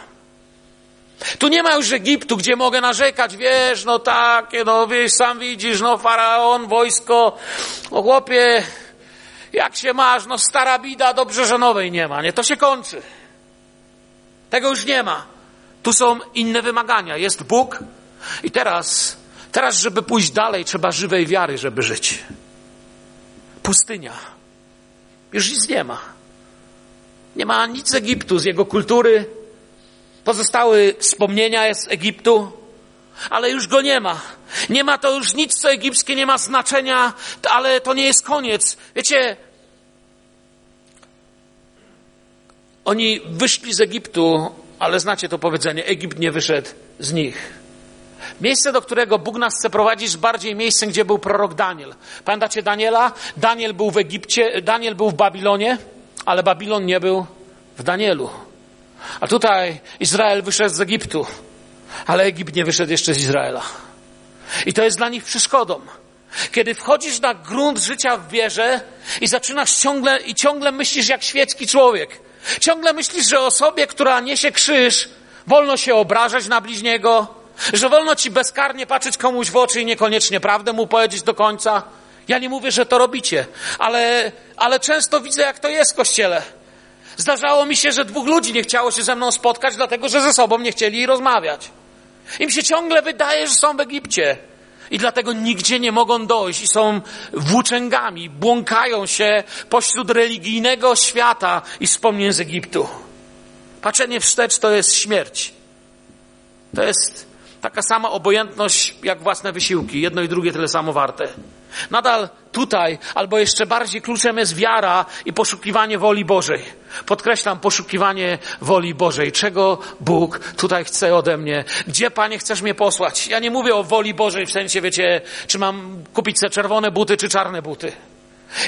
Tu nie ma już Egiptu, gdzie mogę narzekać, wiesz, no takie, no wiesz, sam widzisz, no faraon, wojsko, no chłopie, jak się masz, no stara bida, dobrze, że nowej nie ma, nie? To się kończy. Tego już nie ma. Tu są inne wymagania. Jest Bóg i teraz, teraz, żeby pójść dalej, trzeba żywej wiary, żeby żyć. Pustynia. Już nic nie ma. Nie ma nic z Egiptu, z jego kultury. Pozostały wspomnienia z Egiptu, ale już go nie ma. Nie ma to już nic, co egipskie nie ma znaczenia, ale to nie jest koniec. Wiecie, oni wyszli z Egiptu, ale znacie to powiedzenie, Egipt nie wyszedł z nich. Miejsce, do którego Bóg nas chce prowadzić, jest bardziej miejscem, gdzie był prorok Daniel. Pamiętacie Daniela? Daniel był w Egipcie, Daniel był w Babilonie, ale Babilon nie był w Danielu. A tutaj Izrael wyszedł z Egiptu, ale Egipt nie wyszedł jeszcze z Izraela. I to jest dla nich przeszkodą. Kiedy wchodzisz na grunt życia w wierze i zaczynasz ciągle i ciągle myślisz jak świecki człowiek. Ciągle myślisz, że osobie, która niesie krzyż, wolno się obrażać na bliźniego, Że wolno ci bezkarnie patrzeć komuś w oczy i niekoniecznie prawdę mu powiedzieć do końca? Ja nie mówię, że to robicie, ale, ale często widzę, jak to jest w kościele. Zdarzało mi się, że dwóch ludzi nie chciało się ze mną spotkać, dlatego że ze sobą nie chcieli rozmawiać. Im się ciągle wydaje, że są w Egipcie. I dlatego nigdzie nie mogą dojść i są włóczęgami, błąkają się pośród religijnego świata i wspomnień z Egiptu. Patrzenie wstecz to jest śmierć. To jest taka sama obojętność jak własne wysiłki. Jedno i drugie tyle samo warte. Nadal tutaj, albo jeszcze bardziej kluczem jest wiara i poszukiwanie woli Bożej. Podkreślam, poszukiwanie woli Bożej. Czego Bóg tutaj chce ode mnie? Gdzie, Panie, chcesz mnie posłać? Ja nie mówię o woli Bożej w sensie, wiecie, czy mam kupić te czerwone buty, czy czarne buty.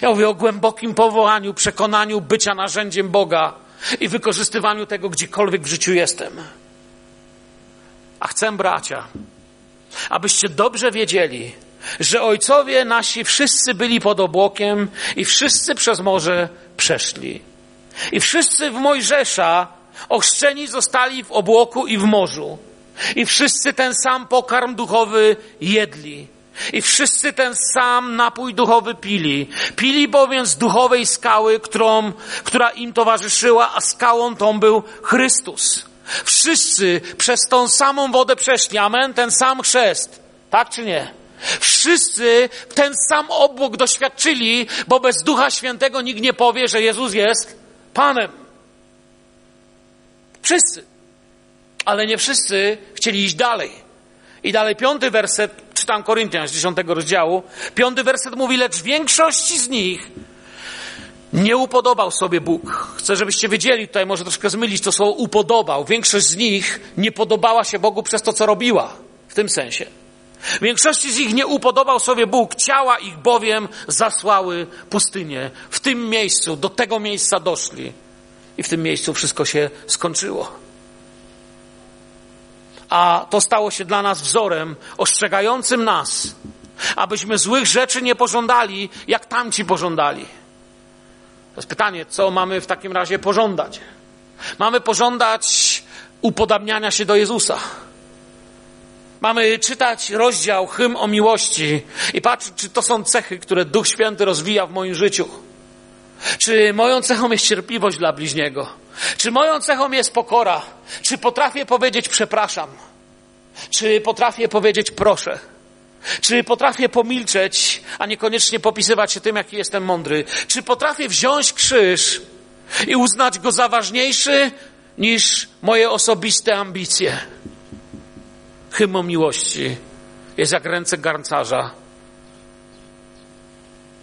Ja mówię o głębokim powołaniu, przekonaniu bycia narzędziem Boga i wykorzystywaniu tego gdziekolwiek w życiu jestem. A chcę, bracia, abyście dobrze wiedzieli, że ojcowie nasi wszyscy byli pod obłokiem i wszyscy przez morze przeszli. I wszyscy w Mojżesza ochrzczeni zostali w obłoku i w morzu. I wszyscy ten sam pokarm duchowy jedli. I wszyscy ten sam napój duchowy pili. Pili bowiem z duchowej skały, którą, która im towarzyszyła, a skałą tą był Chrystus. Wszyscy przez tą samą wodę przeszli. Amen? Ten sam chrzest. Tak czy nie? Wszyscy ten sam obłok doświadczyli, bo bez Ducha Świętego nikt nie powie, że Jezus jest Panem. Wszyscy. Ale nie wszyscy chcieli iść dalej. I dalej piąty werset, czytam Koryntian z dziesiątego rozdziału, piąty werset mówi, lecz większości z nich nie upodobał sobie Bóg. Chcę, żebyście wiedzieli, tutaj może troszkę zmylić to słowo upodobał. Większość z nich nie podobała się Bogu przez to, co robiła. W tym sensie. Większości z nich nie upodobał sobie Bóg, ciała ich bowiem zasłały pustynię. W tym miejscu, do tego miejsca doszli. I w tym miejscu wszystko się skończyło. A to stało się dla nas wzorem ostrzegającym nas, abyśmy złych rzeczy nie pożądali, jak tamci pożądali. To jest pytanie, co mamy w takim razie pożądać? Mamy pożądać upodabniania się do Jezusa. Mamy czytać rozdział hymn o miłości i patrzeć, czy to są cechy, które Duch Święty rozwija w moim życiu. Czy moją cechą jest cierpliwość dla bliźniego? Czy moją cechą jest pokora? Czy potrafię powiedzieć przepraszam? Czy potrafię powiedzieć proszę? Czy potrafię pomilczeć, a niekoniecznie popisywać się tym, jaki jestem mądry? Czy potrafię wziąć krzyż i uznać go za ważniejszy niż moje osobiste ambicje? Hymną miłości jest jak ręce garncarza.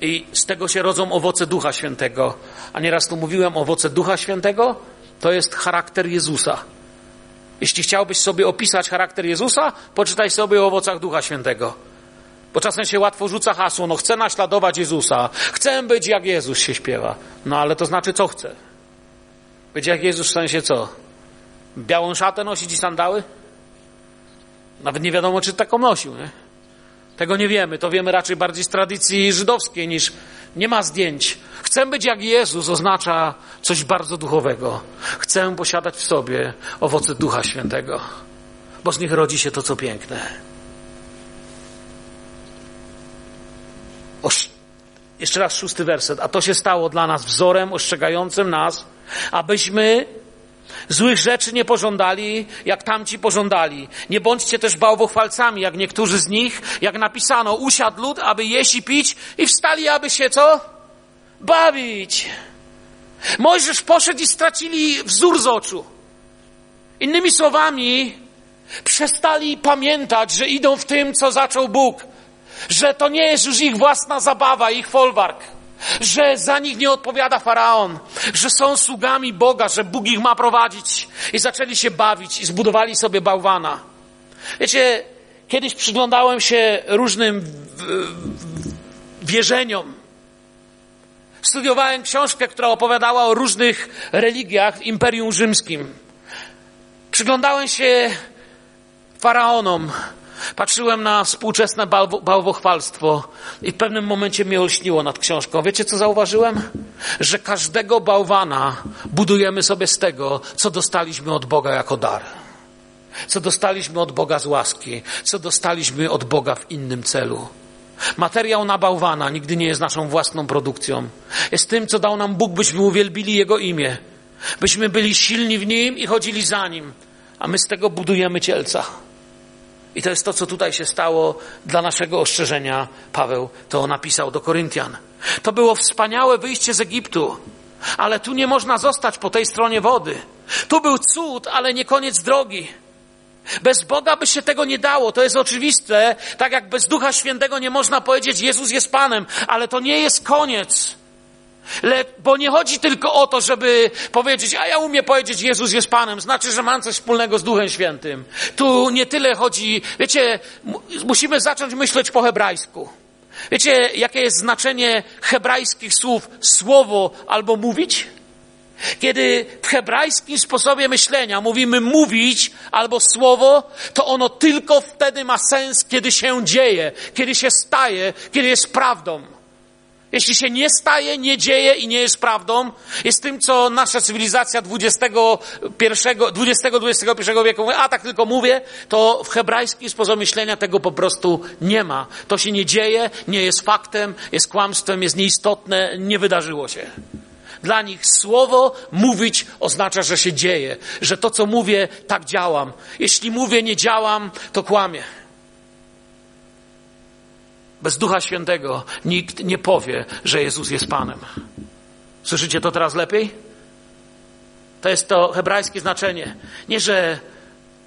I z tego się rodzą owoce Ducha Świętego. A nieraz tu mówiłem, owoce Ducha Świętego to jest charakter Jezusa. Jeśli chciałbyś sobie opisać charakter Jezusa, poczytaj sobie o owocach Ducha Świętego. Bo czasem się łatwo rzuca hasło, no chcę naśladować Jezusa, chcę być jak Jezus się śpiewa. No ale to znaczy co chcę? Być jak Jezus w sensie co? Białą szatę nosić i sandały? Nawet nie wiadomo, czy taką nosił, nie? Tego nie wiemy. To wiemy raczej bardziej z tradycji żydowskiej niż nie ma zdjęć. Chcę być jak Jezus oznacza coś bardzo duchowego. Chcę posiadać w sobie owoce Ducha Świętego, bo z nich rodzi się to, co piękne. Oż, jeszcze raz szósty werset. A to się stało dla nas wzorem ostrzegającym nas, abyśmy Złych rzeczy nie pożądali, jak tamci pożądali. Nie bądźcie też bałwochwalcami, jak niektórzy z nich, jak napisano, usiadł lud, aby jeść i pić i wstali, aby się co? Bawić. Mojżesz poszedł i stracili wzór z oczu. Innymi słowami, przestali pamiętać, że idą w tym, co zaczął Bóg. Że to nie jest już ich własna zabawa, ich folwark że za nich nie odpowiada faraon, że są sługami Boga, że Bóg ich ma prowadzić. I zaczęli się bawić i zbudowali sobie bałwana. Wiecie, kiedyś przyglądałem się różnym wierzeniom. Studiowałem książkę, która opowiadała o różnych religiach w Imperium Rzymskim. Przyglądałem się faraonom, Patrzyłem na współczesne bałwochwalstwo i w pewnym momencie mnie olśniło nad książką. Wiecie, co zauważyłem? Że każdego bałwana budujemy sobie z tego, co dostaliśmy od Boga jako dar. co dostaliśmy od Boga z łaski, co dostaliśmy od Boga w innym celu. Materiał na bałwana nigdy nie jest naszą własną produkcją. Jest tym, co dał nam Bóg, byśmy uwielbili Jego imię. Byśmy byli silni w Nim i chodzili za Nim. A my z tego budujemy cielca. I to jest to, co tutaj się stało dla naszego ostrzeżenia. Paweł to napisał do Koryntian. To było wspaniałe wyjście z Egiptu, ale tu nie można zostać po tej stronie wody. Tu był cud, ale nie koniec drogi. Bez Boga by się tego nie dało, to jest oczywiste. Tak jak bez Ducha Świętego nie można powiedzieć Jezus jest Panem, ale to nie jest koniec. Le, bo nie chodzi tylko o to, żeby powiedzieć, a ja umiem powiedzieć Jezus jest Panem, znaczy, że mam coś wspólnego z Duchem Świętym. Tu nie tyle chodzi, wiecie, musimy zacząć myśleć po hebrajsku. Wiecie, jakie jest znaczenie hebrajskich słów słowo albo mówić? Kiedy w hebrajskim sposobie myślenia mówimy mówić albo słowo, to ono tylko wtedy ma sens, kiedy się dzieje, kiedy się staje, kiedy jest prawdą. Jeśli się nie staje, nie dzieje i nie jest prawdą, jest tym, co nasza cywilizacja XXI, wieku mówi, a tak tylko mówię, to w hebrajskim sposobie myślenia tego po prostu nie ma. To się nie dzieje, nie jest faktem, jest kłamstwem, jest nieistotne, nie wydarzyło się. Dla nich słowo mówić oznacza, że się dzieje, że to, co mówię, tak działam. Jeśli mówię, nie działam, to kłamię. Bez Ducha Świętego nikt nie powie, że Jezus jest Panem. Słyszycie to teraz lepiej? To jest to hebrajskie znaczenie. Nie, że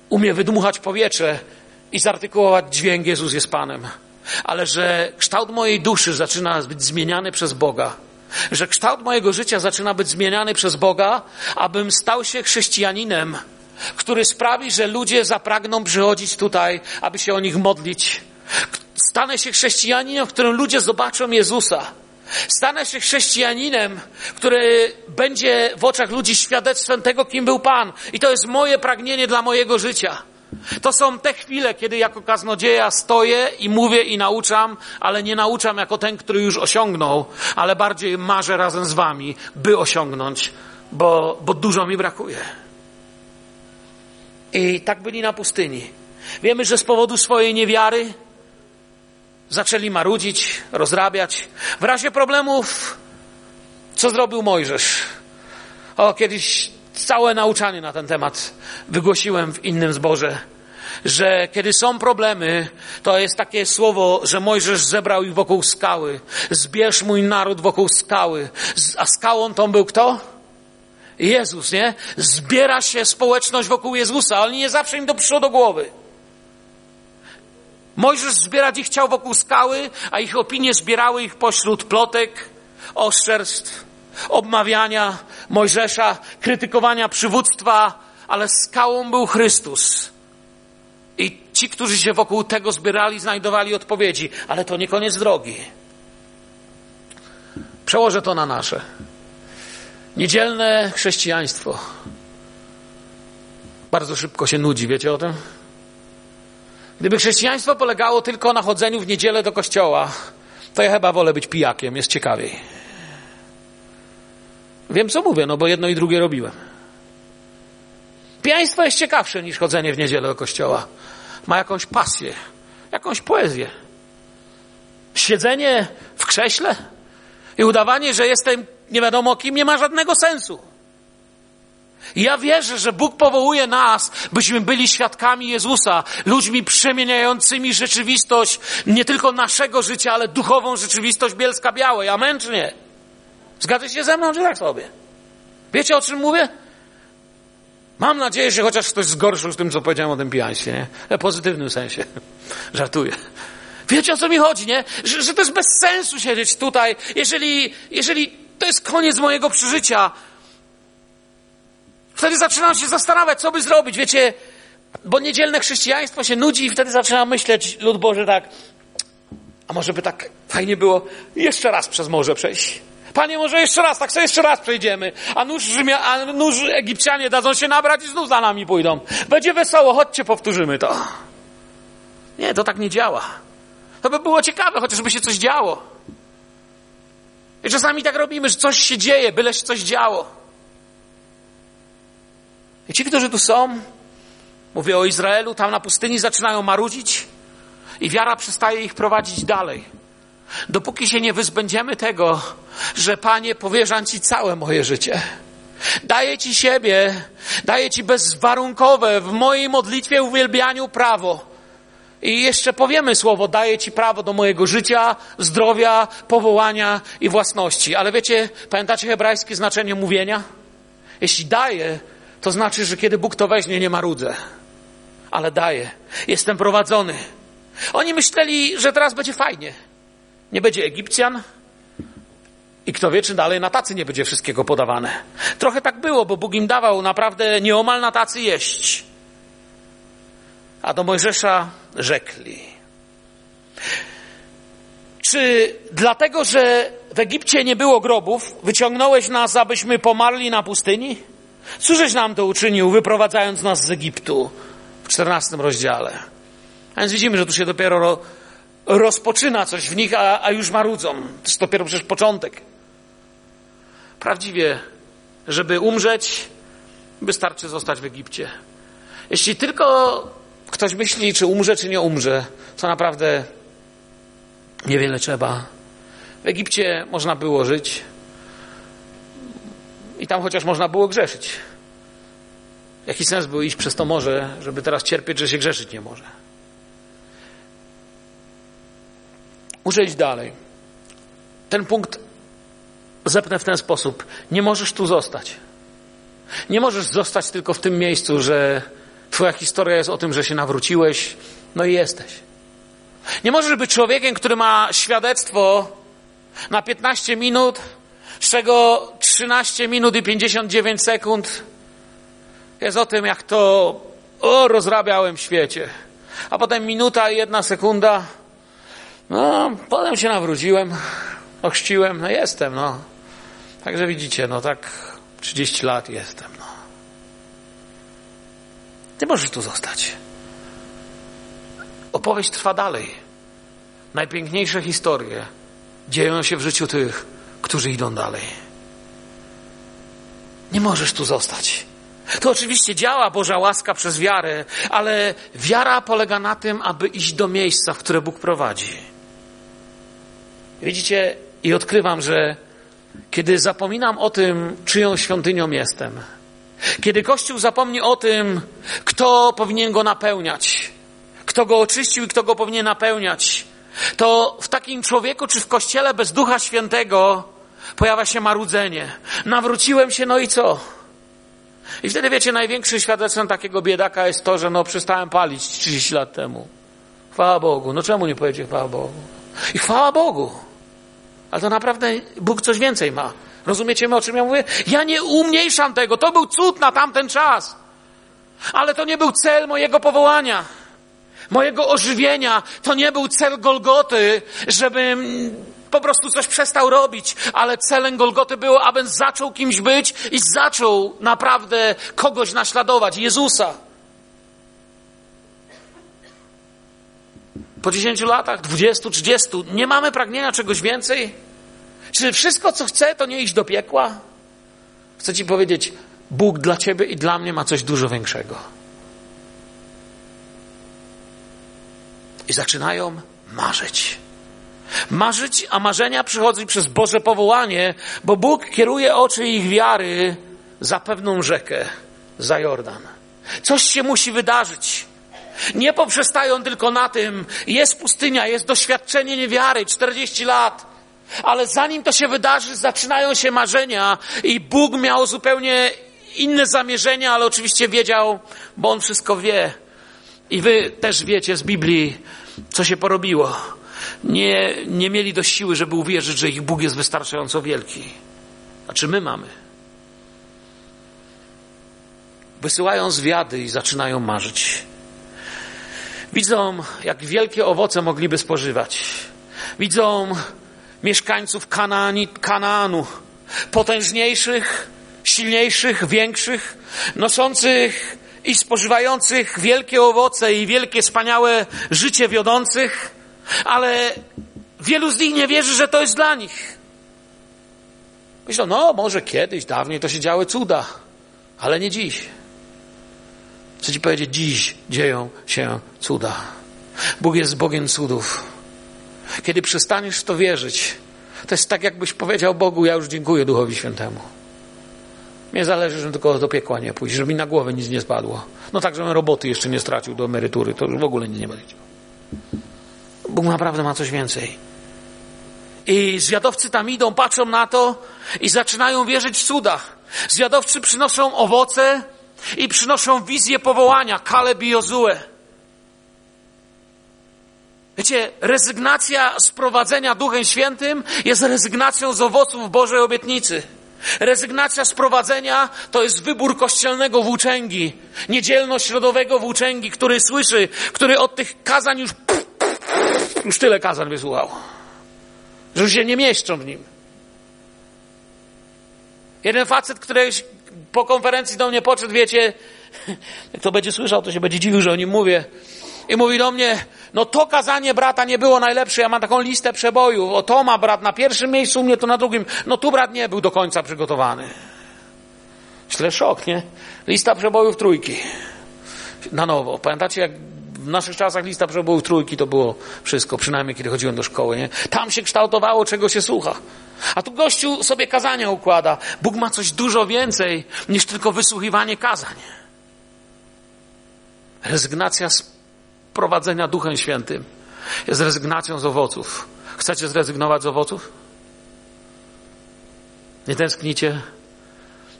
umie wydmuchać powietrze i zartykułować dźwięk Jezus jest Panem, ale że kształt mojej duszy zaczyna być zmieniany przez Boga że kształt mojego życia zaczyna być zmieniany przez Boga, abym stał się chrześcijaninem, który sprawi, że ludzie zapragną przychodzić tutaj, aby się o nich modlić. Stanę się chrześcijaninem, w którym ludzie zobaczą Jezusa. Stanę się chrześcijaninem, który będzie w oczach ludzi świadectwem tego, kim był Pan. I to jest moje pragnienie dla mojego życia. To są te chwile, kiedy jako kaznodzieja stoję i mówię i nauczam, ale nie nauczam jako ten, który już osiągnął, ale bardziej marzę razem z wami, by osiągnąć, bo, bo dużo mi brakuje. I tak byli na pustyni. Wiemy, że z powodu swojej niewiary zaczęli marudzić, rozrabiać. W razie problemów, co zrobił Mojżesz? O, kiedyś całe nauczanie na ten temat wygłosiłem w innym zborze, że kiedy są problemy, to jest takie słowo, że Mojżesz zebrał ich wokół skały. Zbierz mój naród wokół skały. A skałą tą był kto? Jezus, nie? Zbiera się społeczność wokół Jezusa, ale nie zawsze im do przodu głowy. Mojżesz zbierać ich chciał wokół skały, a ich opinie zbierały ich pośród plotek, oszczerstw, obmawiania Mojżesza, krytykowania przywództwa, ale skałą był Chrystus. I ci, którzy się wokół tego zbierali, znajdowali odpowiedzi, ale to nie koniec drogi. Przełożę to na nasze. Niedzielne chrześcijaństwo. Bardzo szybko się nudzi, wiecie o tym? Gdyby chrześcijaństwo polegało tylko na chodzeniu w niedzielę do kościoła, to ja chyba wolę być pijakiem, jest ciekawiej. Wiem, co mówię, no bo jedno i drugie robiłem. Pijaństwo jest ciekawsze niż chodzenie w niedzielę do kościoła. Ma jakąś pasję, jakąś poezję. Siedzenie w krześle i udawanie, że jestem nie wiadomo kim, nie ma żadnego sensu. I ja wierzę, że Bóg powołuje nas, byśmy byli świadkami Jezusa, ludźmi przemieniającymi rzeczywistość, nie tylko naszego życia, ale duchową rzeczywistość Bielska Białej. Amen czy nie? Zgadzacie się ze mną, czy tak sobie? Wiecie, o czym mówię? Mam nadzieję, że chociaż ktoś zgorszył z tym, co powiedziałem o tym pijaństwie, nie? W pozytywnym sensie. Żartuję. Wiecie, o co mi chodzi, nie? Że, że to jest bez sensu siedzieć tutaj, jeżeli, jeżeli to jest koniec mojego przeżycia. Wtedy zaczynam się zastanawiać, co by zrobić, wiecie, bo niedzielne chrześcijaństwo się nudzi i wtedy zaczynam myśleć, lud Boży, tak, a może by tak fajnie było jeszcze raz przez morze przejść. Panie, może jeszcze raz, tak sobie jeszcze raz przejdziemy. A nóż, Rzymia, a nóż Egipcjanie dadzą się nabrać i znów za nami pójdą. Będzie wesoło, chodźcie, powtórzymy to. Nie, to tak nie działa. To by było ciekawe, chociażby się coś działo. I czasami tak robimy, że coś się dzieje, byle się coś działo. I ci, którzy tu są, Mówię o Izraelu, tam na pustyni zaczynają marudzić i wiara przestaje ich prowadzić dalej. Dopóki się nie wyzbędziemy tego, że Panie, powierzam Ci całe moje życie. Daję Ci siebie, daję Ci bezwarunkowe w mojej modlitwie, uwielbianiu prawo. I jeszcze powiemy słowo, daję Ci prawo do mojego życia, zdrowia, powołania i własności. Ale wiecie, pamiętacie hebrajskie znaczenie mówienia? Jeśli daję, to znaczy, że kiedy Bóg to weźmie, nie marudzę. Ale daję. Jestem prowadzony. Oni myśleli, że teraz będzie fajnie. Nie będzie Egipcjan, i kto wie, czy dalej na tacy nie będzie wszystkiego podawane. Trochę tak było, bo Bóg im dawał naprawdę nieomal na tacy jeść. A do Mojżesza rzekli. Czy dlatego, że w Egipcie nie było grobów, wyciągnąłeś nas, abyśmy pomarli na pustyni? Cóżeś nam to uczynił, wyprowadzając nas z Egiptu w czternastym rozdziale? A więc widzimy, że tu się dopiero ro, rozpoczyna coś w nich, a, a już marudzą. To jest dopiero przecież początek. Prawdziwie, żeby umrzeć, wystarczy zostać w Egipcie. Jeśli tylko ktoś myśli, czy umrze, czy nie umrze, to naprawdę niewiele trzeba. W Egipcie można było żyć i tam chociaż można było grzeszyć. Jaki sens był iść przez to morze, żeby teraz cierpieć, że się grzeszyć nie może? Muszę iść dalej. Ten punkt zepnę w ten sposób. Nie możesz tu zostać. Nie możesz zostać tylko w tym miejscu, że Twoja historia jest o tym, że się nawróciłeś, no i jesteś. Nie możesz być człowiekiem, który ma świadectwo na 15 minut, z czego 13 minut i 59 sekund jest o tym, jak to o, rozrabiałem w świecie. A potem minuta i jedna sekunda. No, potem się nawróciłem, ochrzciłem, no jestem, no. Także widzicie, no tak 30 lat jestem, no. Ty możesz tu zostać. Opowieść trwa dalej. Najpiękniejsze historie dzieją się w życiu tych, którzy idą dalej. Nie możesz tu zostać. To oczywiście działa Boża łaska przez wiarę, ale wiara polega na tym, aby iść do miejsca, w które Bóg prowadzi. Widzicie, i odkrywam, że kiedy zapominam o tym, czyją świątynią jestem, kiedy Kościół zapomni o tym, kto powinien go napełniać, kto go oczyścił i kto go powinien napełniać, to w takim człowieku czy w kościele bez Ducha Świętego pojawia się marudzenie. Nawróciłem się, no i co? I wtedy wiecie, największym świadectwem takiego biedaka jest to, że no przestałem palić 30 lat temu. Chwała Bogu. No czemu nie powiedzieć chwała Bogu? I chwała Bogu. Ale to naprawdę Bóg coś więcej ma. Rozumiecie, o czym ja mówię? Ja nie umniejszam tego. To był cud na tamten czas. Ale to nie był cel mojego powołania, mojego ożywienia. To nie był cel Golgoty, żebym po prostu coś przestał robić, ale celem Golgoty było, abym zaczął kimś być i zaczął naprawdę kogoś naśladować, Jezusa. Po 10 latach, 20, 30, nie mamy pragnienia czegoś więcej? Czy wszystko, co chcę, to nie iść do piekła? Chcę Ci powiedzieć, Bóg dla Ciebie i dla mnie ma coś dużo większego. I zaczynają marzyć. Marzyć, a marzenia przychodzą przez Boże powołanie, bo Bóg kieruje oczy ich wiary za pewną rzekę, za Jordan. Coś się musi wydarzyć. Nie poprzestają tylko na tym, jest pustynia, jest doświadczenie niewiary, 40 lat. Ale zanim to się wydarzy, zaczynają się marzenia i Bóg miał zupełnie inne zamierzenia, ale oczywiście wiedział, bo On wszystko wie. I wy też wiecie z Biblii, co się porobiło. Nie, nie mieli dość siły, żeby uwierzyć, że ich Bóg jest wystarczająco wielki. A czy my mamy? Wysyłają zwiady i zaczynają marzyć. Widzą, jak wielkie owoce mogliby spożywać. Widzą mieszkańców Kanaani, Kanaanu, potężniejszych, silniejszych, większych, noszących i spożywających wielkie owoce i wielkie, wspaniałe życie wiodących, ale wielu z nich nie wierzy, że to jest dla nich. Myślą, no może kiedyś, dawniej to się działy cuda, ale nie dziś. Chcę Ci powiedzieć, dziś dzieją się cuda. Bóg jest Bogiem cudów. Kiedy przestaniesz w to wierzyć, to jest tak, jakbyś powiedział Bogu: Ja już dziękuję Duchowi Świętemu. Mnie zależy, żebym tylko do piekła nie pójść, żeby mi na głowę nic nie spadło. No tak, żebym roboty jeszcze nie stracił do emerytury, to już w ogóle nie będzie. Bóg naprawdę ma coś więcej. I zwiadowcy tam idą, patrzą na to i zaczynają wierzyć w cudach. Zwiadowcy przynoszą owoce i przynoszą wizję powołania, Kaleb i Jozue. Wiecie, rezygnacja z prowadzenia Duchem Świętym jest rezygnacją z owoców Bożej obietnicy. Rezygnacja z prowadzenia to jest wybór kościelnego włóczęgi, niedzielno-środowego włóczęgi, który słyszy, który od tych kazań już, już tyle kazań wysłuchał, że już się nie mieszczą w nim. Jeden facet, który po konferencji do mnie podszedł, wiecie, jak to będzie słyszał, to się będzie dziwił, że o nim mówię. I mówi do mnie, no to kazanie brata nie było najlepsze, ja mam taką listę przebojów, o to ma brat na pierwszym miejscu, u mnie to na drugim, no tu brat nie był do końca przygotowany. Źle szok, nie? Lista przebojów trójki. Na nowo. Pamiętacie, jak w naszych czasach lista przebojów trójki to było wszystko, przynajmniej kiedy chodziłem do szkoły, nie? Tam się kształtowało, czego się słucha. A tu gościu sobie kazania układa. Bóg ma coś dużo więcej niż tylko wysłuchiwanie kazań. Rezygnacja z prowadzenia Duchem Świętym jest rezygnacją z owoców. Chcecie zrezygnować z owoców? Nie tęsknicie?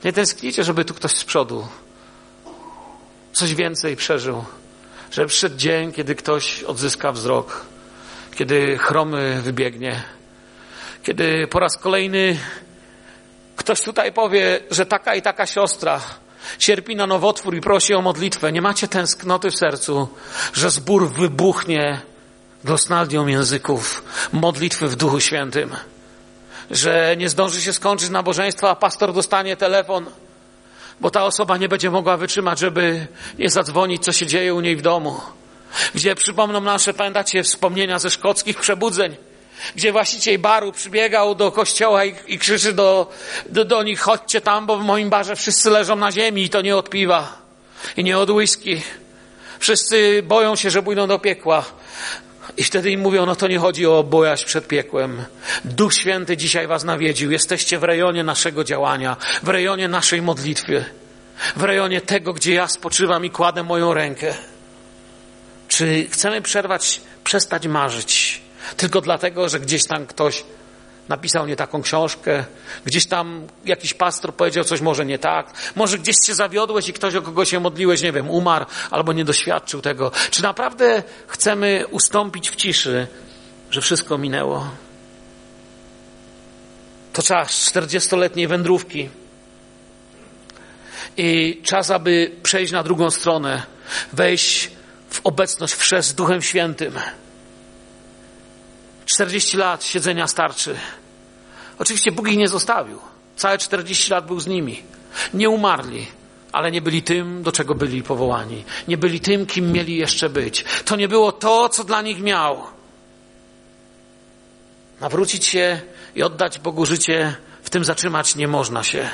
Nie tęsknicie, żeby tu ktoś z przodu coś więcej przeżył. Żeby przyszedł dzień, kiedy ktoś odzyska wzrok, kiedy chromy wybiegnie, kiedy po raz kolejny ktoś tutaj powie, że taka i taka siostra cierpi na nowotwór i prosi o modlitwę. Nie macie tęsknoty w sercu, że zbór wybuchnie glosnaldią języków, modlitwy w Duchu Świętym. Że nie zdąży się skończyć nabożeństwo, a pastor dostanie telefon, bo ta osoba nie będzie mogła wytrzymać, żeby nie zadzwonić, co się dzieje u niej w domu. Gdzie przypomną nasze, pamiętacie, wspomnienia ze szkockich przebudzeń gdzie właściciel baru przybiegał do kościoła i, i krzyczy do, do, do nich, chodźcie tam, bo w moim barze wszyscy leżą na ziemi i to nie od piwa i nie od whisky. Wszyscy boją się, że pójdą do piekła. I wtedy im mówią, no to nie chodzi o bojaźń przed piekłem. Duch Święty dzisiaj was nawiedził. Jesteście w rejonie naszego działania, w rejonie naszej modlitwy, w rejonie tego, gdzie ja spoczywam i kładę moją rękę. Czy chcemy przerwać, przestać marzyć? Tylko dlatego, że gdzieś tam ktoś napisał nie taką książkę, gdzieś tam jakiś pastor powiedział coś może nie tak, może gdzieś się zawiodłeś i ktoś, o kogo się modliłeś, nie wiem, umarł albo nie doświadczył tego. Czy naprawdę chcemy ustąpić w ciszy, że wszystko minęło? To czas 40-letniej wędrówki i czas, aby przejść na drugą stronę, wejść w obecność wsze z Duchem Świętym. 40 lat siedzenia starczy. Oczywiście Bóg ich nie zostawił. Całe 40 lat był z nimi. Nie umarli, ale nie byli tym, do czego byli powołani. Nie byli tym, kim mieli jeszcze być. To nie było to, co dla nich miał. Nawrócić się i oddać Bogu życie, w tym zatrzymać nie można się.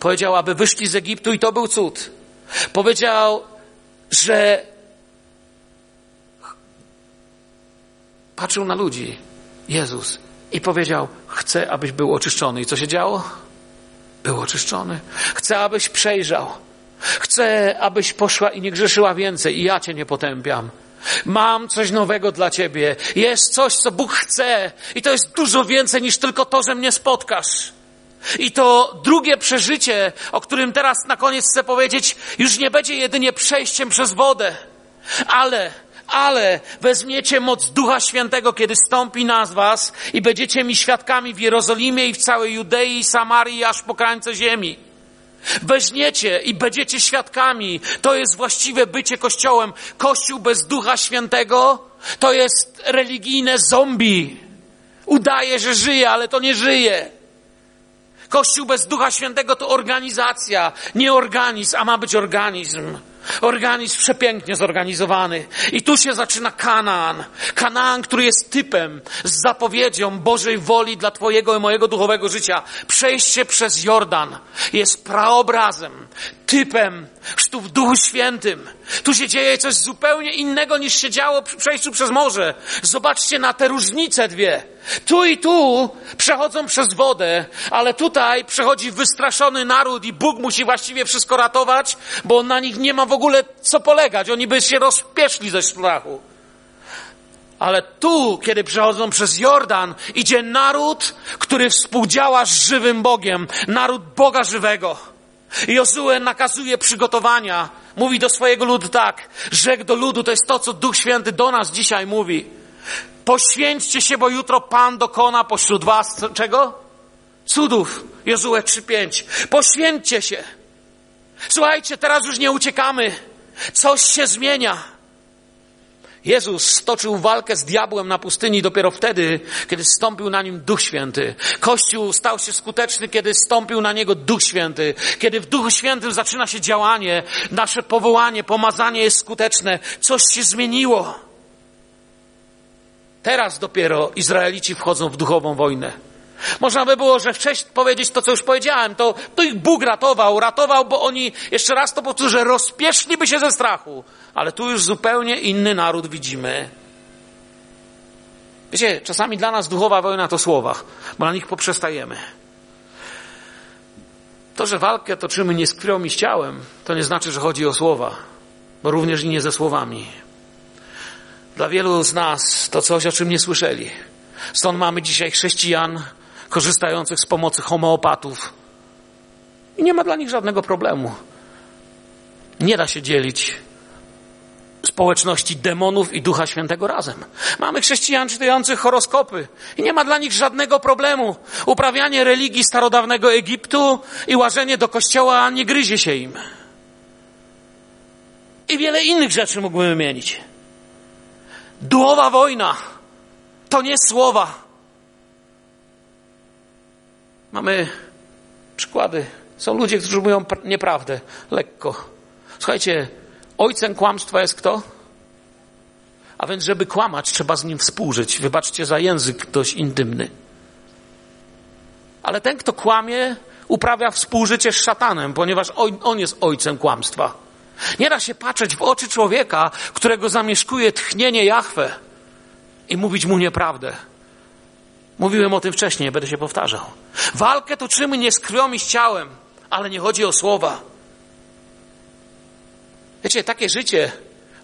Powiedział, aby wyszli z Egiptu i to był cud. Powiedział, że patrzył na ludzi, Jezus, i powiedział: Chcę, abyś był oczyszczony. I co się działo? Był oczyszczony. Chcę, abyś przejrzał. Chcę, abyś poszła i nie grzeszyła więcej, i ja cię nie potępiam. Mam coś nowego dla ciebie. Jest coś, co Bóg chce, i to jest dużo więcej niż tylko to, że mnie spotkasz. I to drugie przeżycie, o którym teraz na koniec chcę powiedzieć, już nie będzie jedynie przejściem przez wodę, ale ale weźmiecie moc Ducha Świętego, kiedy stąpi na was i będziecie mi świadkami w Jerozolimie i w całej Judei i Samarii, aż po krańce ziemi. Weźmiecie i będziecie świadkami. To jest właściwe bycie Kościołem. Kościół bez Ducha Świętego to jest religijne zombie. Udaje, że żyje, ale to nie żyje. Kościół bez Ducha Świętego to organizacja, nie organizm, a ma być organizm. Organizm przepięknie zorganizowany. I tu się zaczyna Kanaan. Kanaan, który jest typem, z zapowiedzią Bożej woli dla Twojego i mojego duchowego życia. Przejście przez Jordan jest praobrazem, typem chrztu w Duchu Świętym. Tu się dzieje coś zupełnie innego niż się działo przy przejściu przez morze. Zobaczcie na te różnice dwie. Tu i tu przechodzą przez wodę, ale tutaj przechodzi wystraszony naród i Bóg musi właściwie wszystko ratować, bo na nich nie ma w ogóle co polegać. Oni by się rozpieszli ze strachu. Ale tu, kiedy przechodzą przez Jordan, idzie naród, który współdziała z żywym Bogiem, naród Boga żywego. Jozue nakazuje przygotowania. Mówi do swojego ludu tak. Rzekł do ludu, to jest to, co Duch Święty do nas dzisiaj mówi. Poświęćcie się, bo jutro Pan dokona pośród was czego? Cudów. Jozue 3:5. Poświęćcie się. Słuchajcie, teraz już nie uciekamy. Coś się zmienia. Jezus stoczył walkę z diabłem na pustyni dopiero wtedy, kiedy stąpił na nim Duch Święty. Kościół stał się skuteczny, kiedy stąpił na niego Duch Święty. Kiedy w Duchu Świętym zaczyna się działanie, nasze powołanie, pomazanie jest skuteczne. Coś się zmieniło. Teraz dopiero Izraelici wchodzą w duchową wojnę. Można by było, że wcześniej powiedzieć to, co już powiedziałem, to, to ich Bóg ratował, ratował, bo oni, jeszcze raz to powtórzę, rozpieszliby się ze strachu. Ale tu już zupełnie inny naród widzimy. Wiecie, czasami dla nas duchowa wojna to słowa, bo na nich poprzestajemy. To, że walkę toczymy nie z krwią i z ciałem, to nie znaczy, że chodzi o słowa, bo również i nie ze słowami. Dla wielu z nas to coś, o czym nie słyszeli. Stąd mamy dzisiaj chrześcijan korzystających z pomocy homeopatów. I nie ma dla nich żadnego problemu. Nie da się dzielić społeczności demonów i Ducha Świętego razem. Mamy chrześcijan czytających horoskopy i nie ma dla nich żadnego problemu. Uprawianie religii starodawnego Egiptu i łażenie do kościoła nie gryzie się im. I wiele innych rzeczy mógłbym wymienić. Duchowa wojna to nie słowa. Mamy przykłady. Są ludzie, którzy mówią nieprawdę, lekko. Słuchajcie, ojcem kłamstwa jest kto? A więc, żeby kłamać, trzeba z nim współżyć. Wybaczcie za język dość intymny. Ale ten, kto kłamie, uprawia współżycie z szatanem, ponieważ on jest ojcem kłamstwa. Nie da się patrzeć w oczy człowieka, którego zamieszkuje tchnienie Jahwe i mówić mu nieprawdę. Mówiłem o tym wcześniej, będę się powtarzał. Walkę toczymy nie z krwią i z ciałem, ale nie chodzi o słowa. Wiecie, takie życie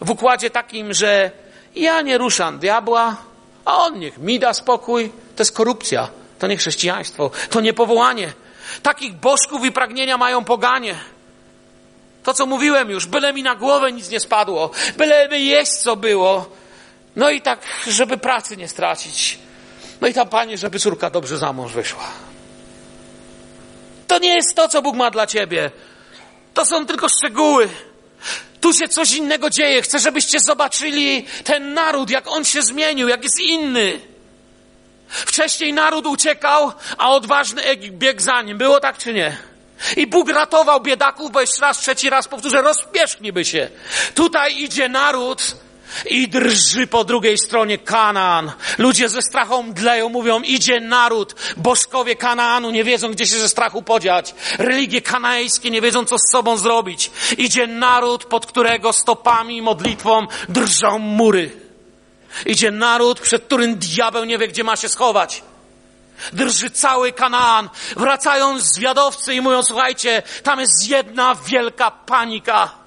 w układzie takim, że ja nie ruszam diabła, a on niech mi da spokój, to jest korupcja, to nie chrześcijaństwo, to nie powołanie. Takich bożków i pragnienia mają poganie. To, co mówiłem już, byle mi na głowę nic nie spadło, byleby jeść co było. No i tak, żeby pracy nie stracić. No i tam, panie, żeby córka dobrze za mąż wyszła. To nie jest to, co Bóg ma dla ciebie. To są tylko szczegóły. Tu się coś innego dzieje. Chcę, żebyście zobaczyli ten naród, jak on się zmienił, jak jest inny. Wcześniej naród uciekał, a odważny Egipt biegł za nim. Było tak czy nie? I Bóg ratował biedaków, bo jeszcze raz, trzeci raz powtórzę, rozpieszniby się. Tutaj idzie naród i drży po drugiej stronie Kanaan. Ludzie ze strachą dleją, mówią, idzie naród. Bożkowie Kanaanu nie wiedzą, gdzie się ze strachu podziać. Religie kanańskie nie wiedzą, co z sobą zrobić. Idzie naród, pod którego stopami i modlitwą drżą mury. Idzie naród, przed którym diabeł nie wie, gdzie ma się schować. Drży cały Kanaan. Wracają zwiadowcy i mówią, słuchajcie, tam jest jedna wielka panika.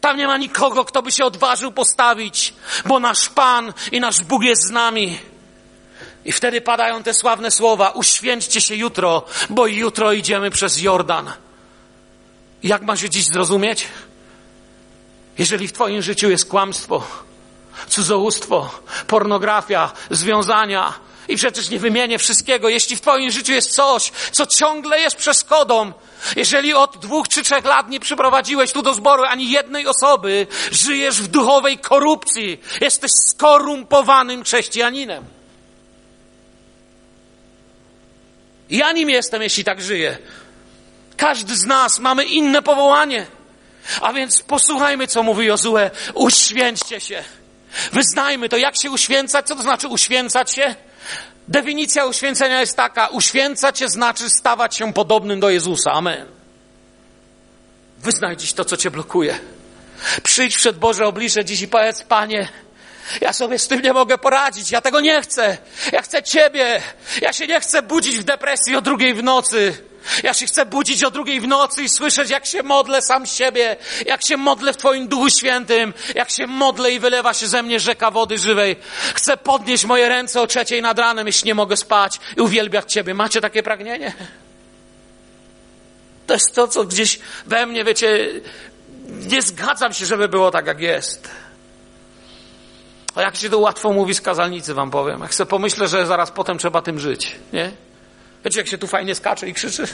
Tam nie ma nikogo, kto by się odważył postawić, bo nasz Pan i nasz Bóg jest z nami. I wtedy padają te sławne słowa: Uświęćcie się jutro, bo jutro idziemy przez Jordan. Jak ma się dziś zrozumieć? Jeżeli w Twoim życiu jest kłamstwo, cudzołóstwo, pornografia, związania, i przecież nie wymienię wszystkiego. Jeśli w Twoim życiu jest coś, co ciągle jest przeszkodą, jeżeli od dwóch czy trzech lat nie przyprowadziłeś tu do zboru ani jednej osoby, żyjesz w duchowej korupcji, jesteś skorumpowanym chrześcijaninem. Ja nim jestem, jeśli tak żyję. Każdy z nas mamy inne powołanie. A więc posłuchajmy, co mówi Jozue. Uświęćcie się. Wyznajmy to. Jak się uświęcać? Co to znaczy uświęcać się? Definicja uświęcenia jest taka. Uświęcać się znaczy stawać się podobnym do Jezusa. Amen. Wyznaj dziś to, co cię blokuje. Przyjdź przed Boże oblicze dziś i powiedz, Panie, ja sobie z tym nie mogę poradzić. Ja tego nie chcę. Ja chcę Ciebie. Ja się nie chcę budzić w depresji o drugiej w nocy. Ja się chcę budzić o drugiej w nocy i słyszeć, jak się modlę sam siebie, jak się modlę w Twoim Duchu Świętym, jak się modlę i wylewa się ze mnie rzeka wody żywej. Chcę podnieść moje ręce o trzeciej nad ranem, jeśli nie mogę spać i uwielbiać Ciebie. Macie takie pragnienie? To jest to, co gdzieś we mnie, wiecie, nie zgadzam się, żeby było tak, jak jest. A jak się to łatwo mówi z kazalnicy, wam powiem. Jak sobie pomyślę, że zaraz potem trzeba tym żyć, nie? Wiecie, jak się tu fajnie skacze i krzyczy?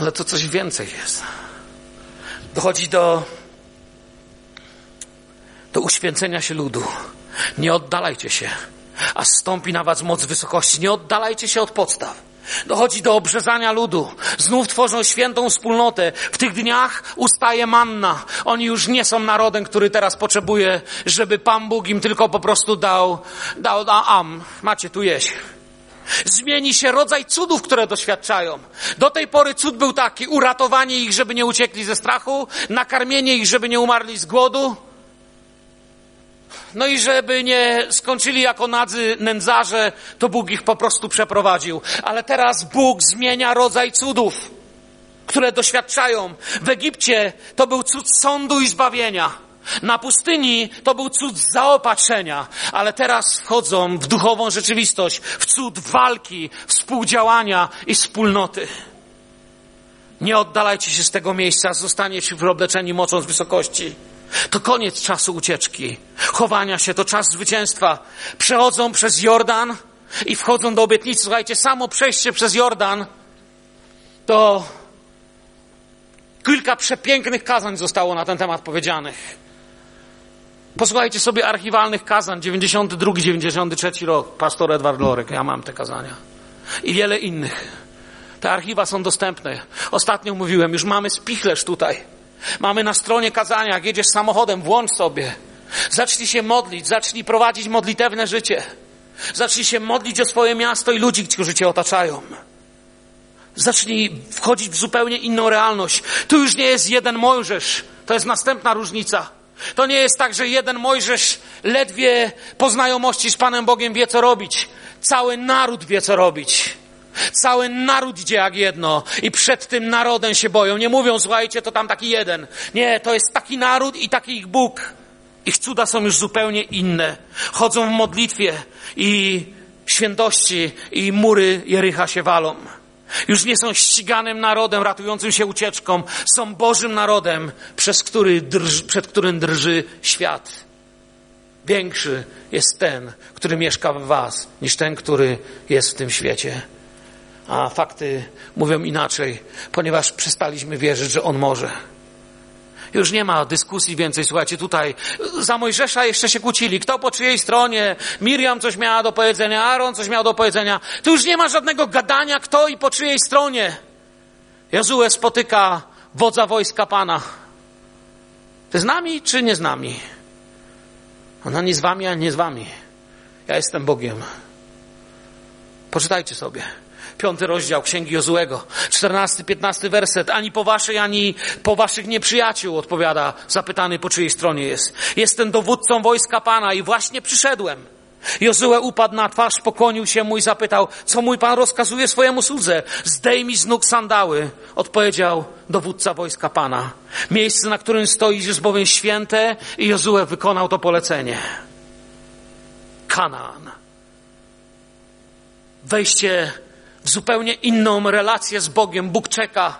Ale to coś więcej jest. Dochodzi do, do uświęcenia się ludu. Nie oddalajcie się, a stąpi na was moc wysokości. Nie oddalajcie się od podstaw. Dochodzi do obrzezania ludu. Znów tworzą świętą wspólnotę. W tych dniach ustaje manna. Oni już nie są narodem, który teraz potrzebuje, żeby Pan Bóg im tylko po prostu dał, dał, dał am. Macie tu jeść. Zmieni się rodzaj cudów, które doświadczają. Do tej pory cud był taki, uratowanie ich, żeby nie uciekli ze strachu, nakarmienie ich, żeby nie umarli z głodu, no i żeby nie skończyli jako nadzy nędzarze, to Bóg ich po prostu przeprowadził. Ale teraz Bóg zmienia rodzaj cudów, które doświadczają. W Egipcie to był cud sądu i zbawienia. Na pustyni to był cud zaopatrzenia, ale teraz wchodzą w duchową rzeczywistość, w cud walki, współdziałania i wspólnoty. Nie oddalajcie się z tego miejsca, zostaniecie wyobleczeni mocą z wysokości. To koniec czasu ucieczki, chowania się, to czas zwycięstwa. Przechodzą przez Jordan i wchodzą do obietnicy. Słuchajcie, samo przejście przez Jordan to kilka przepięknych kazań zostało na ten temat powiedzianych. Posłuchajcie sobie archiwalnych kazań, 92, 93 rok, pastor Edward Lorek, ja mam te kazania. I wiele innych. Te archiwa są dostępne. Ostatnio mówiłem, już mamy spichlerz tutaj. Mamy na stronie kazania, jak jedziesz samochodem, włącz sobie. Zacznij się modlić, zacznij prowadzić modlitewne życie. Zacznij się modlić o swoje miasto i ludzi, którzy cię otaczają. Zacznij wchodzić w zupełnie inną realność. Tu już nie jest jeden Mojżesz. To jest następna różnica. To nie jest tak, że jeden Mojżesz ledwie po znajomości z Panem Bogiem wie, co robić. Cały naród wie, co robić. Cały naród idzie jak jedno i przed tym narodem się boją. Nie mówią, słuchajcie, to tam taki jeden. Nie, to jest taki naród i taki ich Bóg. Ich cuda są już zupełnie inne. Chodzą w modlitwie i świętości i mury Jericha się walą. Już nie są ściganym narodem ratującym się ucieczką. Są Bożym narodem, przez który drży, przed którym drży świat. Większy jest ten, który mieszka w was, niż ten, który jest w tym świecie a fakty mówią inaczej, ponieważ przestaliśmy wierzyć, że On może. Już nie ma dyskusji więcej. Słuchajcie, tutaj za Mojżesza jeszcze się kłócili. Kto po czyjej stronie? Miriam coś miała do powiedzenia, Aaron coś miał do powiedzenia. Tu już nie ma żadnego gadania, kto i po czyjej stronie. Jozue spotyka wodza wojska Pana. Ty z nami czy nie z nami? Ona nie z wami, a nie z wami. Ja jestem Bogiem. Poczytajcie sobie piąty rozdział Księgi Jozuego, czternasty, piętnasty werset. Ani po waszej, ani po waszych nieprzyjaciół, odpowiada zapytany, po czyjej stronie jest. Jestem dowódcą wojska Pana i właśnie przyszedłem. Jozue upadł na twarz, pokłonił się mu i zapytał, co mój Pan rozkazuje swojemu słudze? Zdejmij z nóg sandały, odpowiedział dowódca wojska Pana. Miejsce, na którym stoisz jest bowiem święte i Jozue wykonał to polecenie. Kanaan. Wejście w zupełnie inną relację z Bogiem. Bóg czeka.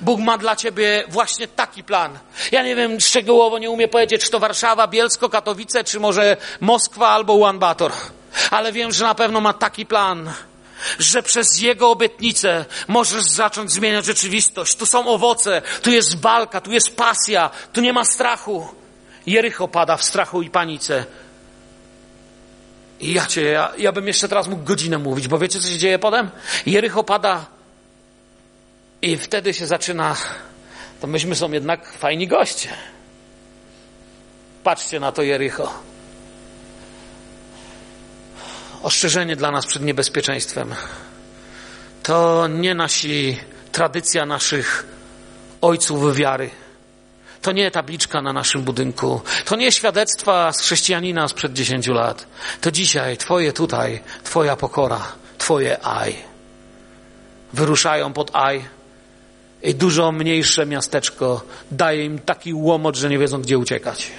Bóg ma dla ciebie właśnie taki plan. Ja nie wiem, szczegółowo nie umiem powiedzieć, czy to Warszawa, Bielsko, Katowice, czy może Moskwa albo Ulaanbaatar. Ale wiem, że na pewno ma taki plan, że przez Jego obietnicę możesz zacząć zmieniać rzeczywistość. Tu są owoce, tu jest walka, tu jest pasja, tu nie ma strachu. Jericho pada w strachu i panice. Ja cię, ja, ja bym jeszcze teraz mógł godzinę mówić, bo wiecie, co się dzieje potem? Jericho pada i wtedy się zaczyna to myśmy są jednak fajni goście. Patrzcie na to Jericho. Ostrzeżenie dla nas przed niebezpieczeństwem. To nie nasi tradycja naszych ojców wiary. To nie tabliczka na naszym budynku. To nie świadectwa z chrześcijanina sprzed dziesięciu lat. To dzisiaj Twoje tutaj, Twoja pokora, Twoje aj. Wyruszają pod aj i dużo mniejsze miasteczko daje im taki łomot, że nie wiedzą, gdzie uciekać.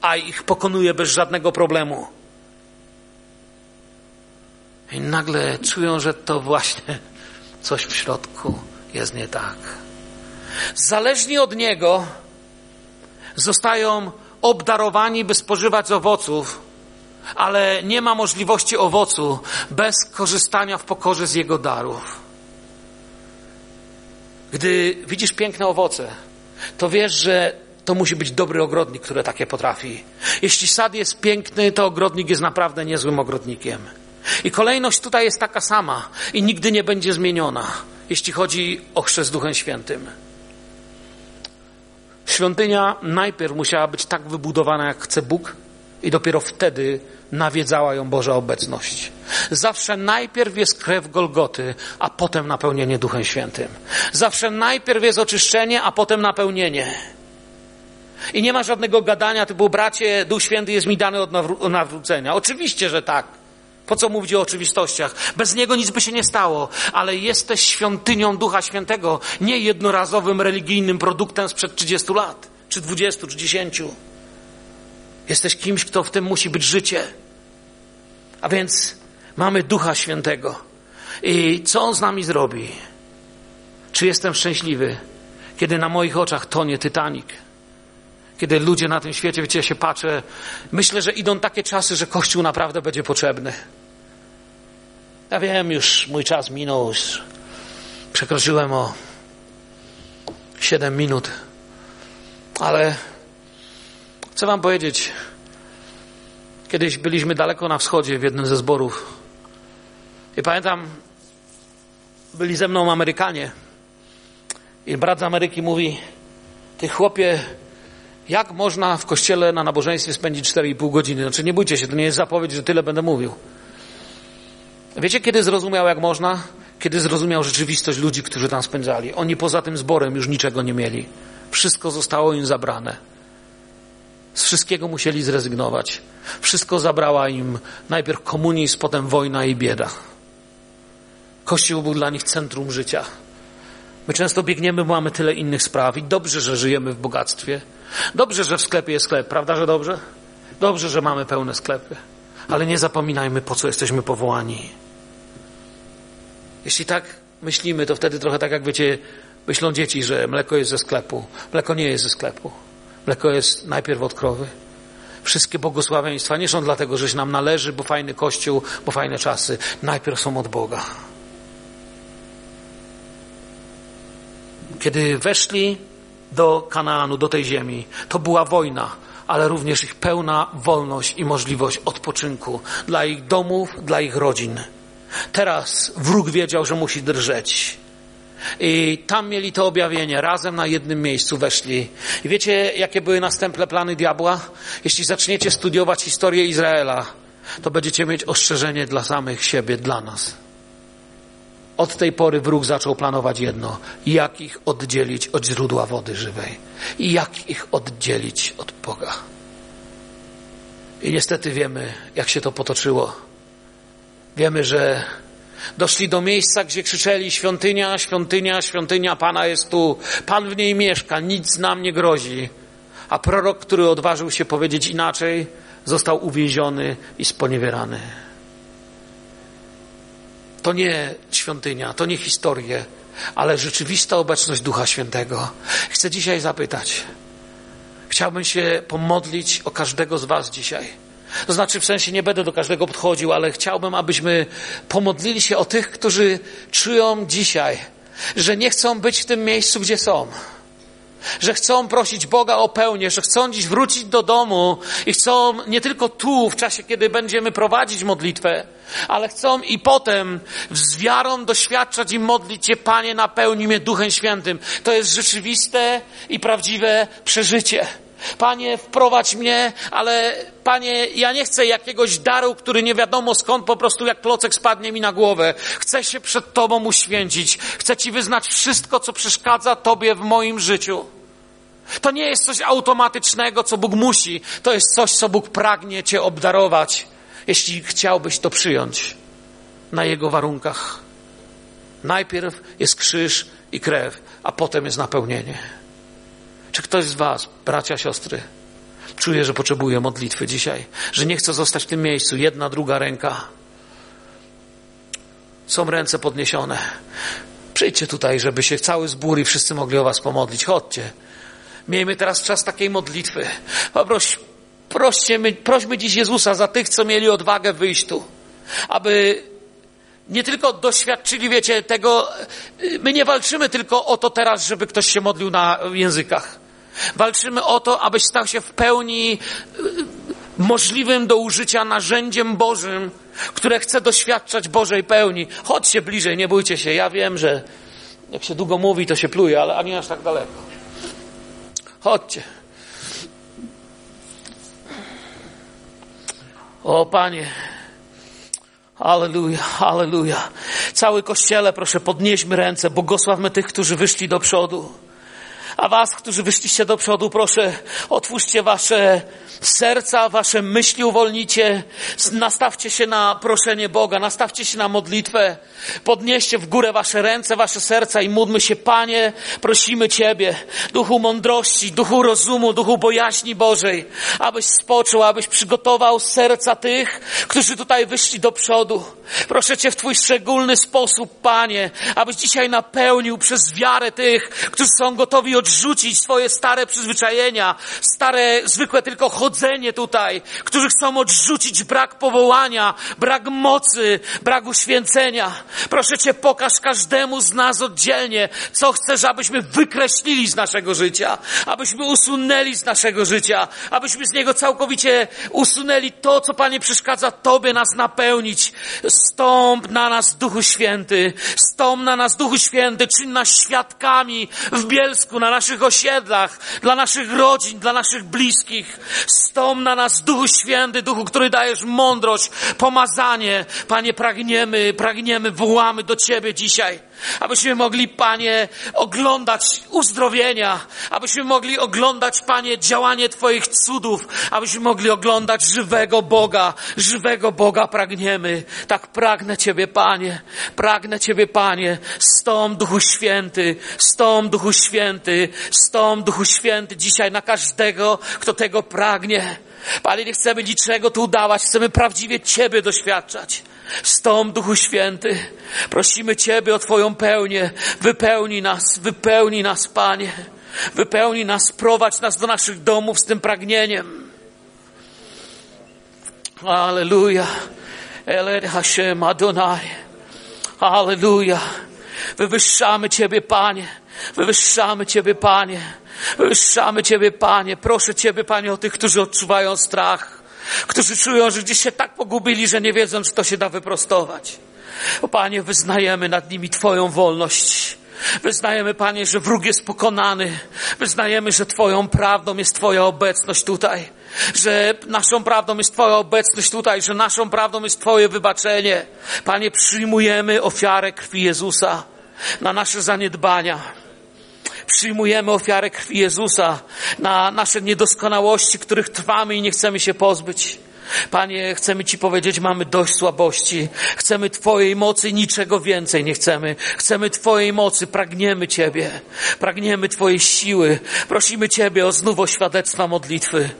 Aj ich pokonuje bez żadnego problemu. I nagle czują, że to właśnie coś w środku jest nie tak. Zależni od Niego zostają obdarowani, by spożywać owoców, ale nie ma możliwości owocu bez korzystania w pokorze z Jego darów. Gdy widzisz piękne owoce, to wiesz, że to musi być dobry ogrodnik, który takie potrafi. Jeśli sad jest piękny, to ogrodnik jest naprawdę niezłym ogrodnikiem. I kolejność tutaj jest taka sama i nigdy nie będzie zmieniona, jeśli chodzi o chrzest Duchem Świętym. Świątynia najpierw musiała być tak wybudowana, jak chce Bóg, i dopiero wtedy nawiedzała ją Boża obecność. Zawsze najpierw jest krew Golgoty, a potem napełnienie Duchem Świętym. Zawsze najpierw jest oczyszczenie, a potem napełnienie. I nie ma żadnego gadania typu, bracie, Duch Święty jest mi dany od nawrócenia. Oczywiście, że tak. Po co mówić o oczywistościach? Bez niego nic by się nie stało, ale jesteś świątynią Ducha Świętego, nie jednorazowym religijnym produktem sprzed 30 lat, czy 20, czy 10. Jesteś kimś, kto w tym musi być życie. A więc mamy Ducha Świętego. I co On z nami zrobi? Czy jestem szczęśliwy, kiedy na moich oczach tonie Titanic? Kiedy ludzie na tym świecie, wiecie, ja się patrzę, myślę, że idą takie czasy, że Kościół naprawdę będzie potrzebny. Ja wiem, już mój czas minął, już przekroczyłem o 7 minut, ale chcę Wam powiedzieć, kiedyś byliśmy daleko na wschodzie w jednym ze zborów i pamiętam, byli ze mną Amerykanie i brat z Ameryki mówi, ty chłopie, jak można w kościele na nabożeństwie spędzić 4,5 godziny? Znaczy nie bójcie się, to nie jest zapowiedź, że tyle będę mówił. Wiecie, kiedy zrozumiał, jak można? Kiedy zrozumiał rzeczywistość ludzi, którzy tam spędzali. Oni poza tym zborem już niczego nie mieli. Wszystko zostało im zabrane. Z wszystkiego musieli zrezygnować. Wszystko zabrała im najpierw komunizm, potem wojna i bieda. Kościół był dla nich centrum życia. My często biegniemy, bo mamy tyle innych spraw i dobrze, że żyjemy w bogactwie. Dobrze, że w sklepie jest sklep, prawda, że dobrze? Dobrze, że mamy pełne sklepy. Ale nie zapominajmy, po co jesteśmy powołani. Jeśli tak myślimy, to wtedy trochę tak jak wiecie, myślą dzieci, że mleko jest ze sklepu. Mleko nie jest ze sklepu. Mleko jest najpierw od krowy. Wszystkie błogosławieństwa nie są dlatego, że się nam należy, bo fajny kościół, bo fajne czasy. Najpierw są od Boga. Kiedy weszli do Kanaanu, do tej ziemi, to była wojna, ale również ich pełna wolność i możliwość odpoczynku dla ich domów, dla ich rodzin. Teraz wróg wiedział, że musi drżeć. I tam mieli to objawienie, razem na jednym miejscu weszli. I wiecie, jakie były następne plany diabła? Jeśli zaczniecie studiować historię Izraela, to będziecie mieć ostrzeżenie dla samych siebie, dla nas. Od tej pory wróg zaczął planować jedno: jak ich oddzielić od źródła wody żywej i jak ich oddzielić od Boga. I niestety wiemy, jak się to potoczyło. Wiemy, że doszli do miejsca, gdzie krzyczeli: Świątynia, świątynia, świątynia Pana jest tu, Pan w niej mieszka, nic nam nie grozi. A prorok, który odważył się powiedzieć inaczej, został uwięziony i sponiewierany. To nie świątynia, to nie historie, ale rzeczywista obecność Ducha Świętego. Chcę dzisiaj zapytać. Chciałbym się pomodlić o każdego z Was dzisiaj. To znaczy, w sensie nie będę do każdego podchodził, ale chciałbym, abyśmy pomodlili się o tych, którzy czują dzisiaj, że nie chcą być w tym miejscu, gdzie są. że chcą prosić Boga o pełnię, że chcą dziś wrócić do domu i chcą nie tylko tu, w czasie, kiedy będziemy prowadzić modlitwę, ale chcą i potem z wiarą doświadczać i modlić się, Panie, napełnij mnie Duchem Świętym. To jest rzeczywiste i prawdziwe przeżycie. Panie, wprowadź mnie, ale Panie, ja nie chcę jakiegoś daru, który nie wiadomo skąd po prostu jak klocek spadnie mi na głowę. Chcę się przed Tobą uświęcić. Chcę Ci wyznać wszystko, co przeszkadza Tobie w moim życiu. To nie jest coś automatycznego, co Bóg musi. To jest coś, co Bóg pragnie Cię obdarować, jeśli chciałbyś to przyjąć na Jego warunkach. Najpierw jest krzyż i krew, a potem jest napełnienie. Czy ktoś z Was, bracia, siostry, czuje, że potrzebuje modlitwy dzisiaj, że nie chce zostać w tym miejscu, jedna, druga ręka? Są ręce podniesione. Przyjdźcie tutaj, żeby się cały zbór i wszyscy mogli o Was pomodlić. Chodźcie. Miejmy teraz czas takiej modlitwy. Poproś, prośmy, prośmy dziś Jezusa za tych, co mieli odwagę wyjść tu, aby nie tylko doświadczyli, wiecie, tego, my nie walczymy tylko o to teraz, żeby ktoś się modlił na językach. Walczymy o to, abyś stał się w pełni y, możliwym do użycia narzędziem Bożym, które chce doświadczać Bożej pełni. Chodźcie bliżej, nie bójcie się. Ja wiem, że jak się długo mówi, to się pluje, ale nie aż tak daleko. Chodźcie. O Panie, Aleluja, aleluja. Cały kościele, proszę, podnieśmy ręce, błogosławmy tych, którzy wyszli do przodu. A was, którzy wyszliście do przodu, proszę, otwórzcie wasze serca, wasze myśli uwolnicie, nastawcie się na proszenie Boga, nastawcie się na modlitwę, podnieście w górę wasze ręce, wasze serca i módlmy się, Panie, prosimy Ciebie, duchu mądrości, duchu rozumu, duchu bojaźni Bożej, abyś spoczął, abyś przygotował serca tych, którzy tutaj wyszli do przodu. Proszę Cię w Twój szczególny sposób, Panie, abyś dzisiaj napełnił przez wiarę tych, którzy są gotowi odrzucić swoje stare przyzwyczajenia, stare, zwykłe tylko chodzenie tutaj, którzy chcą odrzucić brak powołania, brak mocy, brak uświęcenia. Proszę Cię, pokaż każdemu z nas oddzielnie, co chcesz, abyśmy wykreślili z naszego życia, abyśmy usunęli z naszego życia, abyśmy z niego całkowicie usunęli to, co Panie przeszkadza Tobie nas napełnić. Stąp na nas, Duchu Święty, stąp na nas, Duchu Święty, czyń nas świadkami w Bielsku, na naszych osiedlach, dla naszych rodzin, dla naszych bliskich. Stąp na nas, Duchu Święty, Duchu, który dajesz mądrość, pomazanie. Panie, pragniemy, pragniemy, wołamy do Ciebie dzisiaj abyśmy mogli, Panie, oglądać uzdrowienia, abyśmy mogli oglądać, Panie, działanie Twoich cudów, abyśmy mogli oglądać żywego Boga, żywego Boga pragniemy. Tak pragnę Ciebie, Panie, pragnę Ciebie, Panie, stąd Duchu Święty, stąd Duchu Święty, stąd Duchu Święty dzisiaj na każdego, kto tego pragnie. Panie, nie chcemy niczego tu udawać, chcemy prawdziwie Ciebie doświadczać. Stąd, Duchu Święty, prosimy Ciebie o Twoją pełnię. Wypełnij nas, wypełnij nas, Panie. Wypełnij nas, prowadź nas do naszych domów z tym pragnieniem. Aleluja. Eled Hashem Adonai. Aleluja. Wywyższamy Ciebie, Panie. Wywyższamy Ciebie, Panie. Wywyższamy Ciebie, Panie. Proszę Ciebie, Panie, o tych, którzy odczuwają strach którzy czują, że gdzieś się tak pogubili, że nie wiedzą, czy to się da wyprostować. O Panie, wyznajemy nad nimi Twoją wolność. Wyznajemy, Panie, że wróg jest pokonany. Wyznajemy, że Twoją prawdą jest Twoja obecność tutaj. Że naszą prawdą jest Twoja obecność tutaj. Że naszą prawdą jest Twoje wybaczenie. Panie, przyjmujemy ofiarę krwi Jezusa na nasze zaniedbania przyjmujemy ofiarę krwi Jezusa na nasze niedoskonałości, których trwamy i nie chcemy się pozbyć. Panie, chcemy Ci powiedzieć, mamy dość słabości. Chcemy Twojej mocy, niczego więcej nie chcemy. Chcemy Twojej mocy, pragniemy Ciebie. Pragniemy Twojej siły. Prosimy Ciebie o znów świadectwa modlitwy.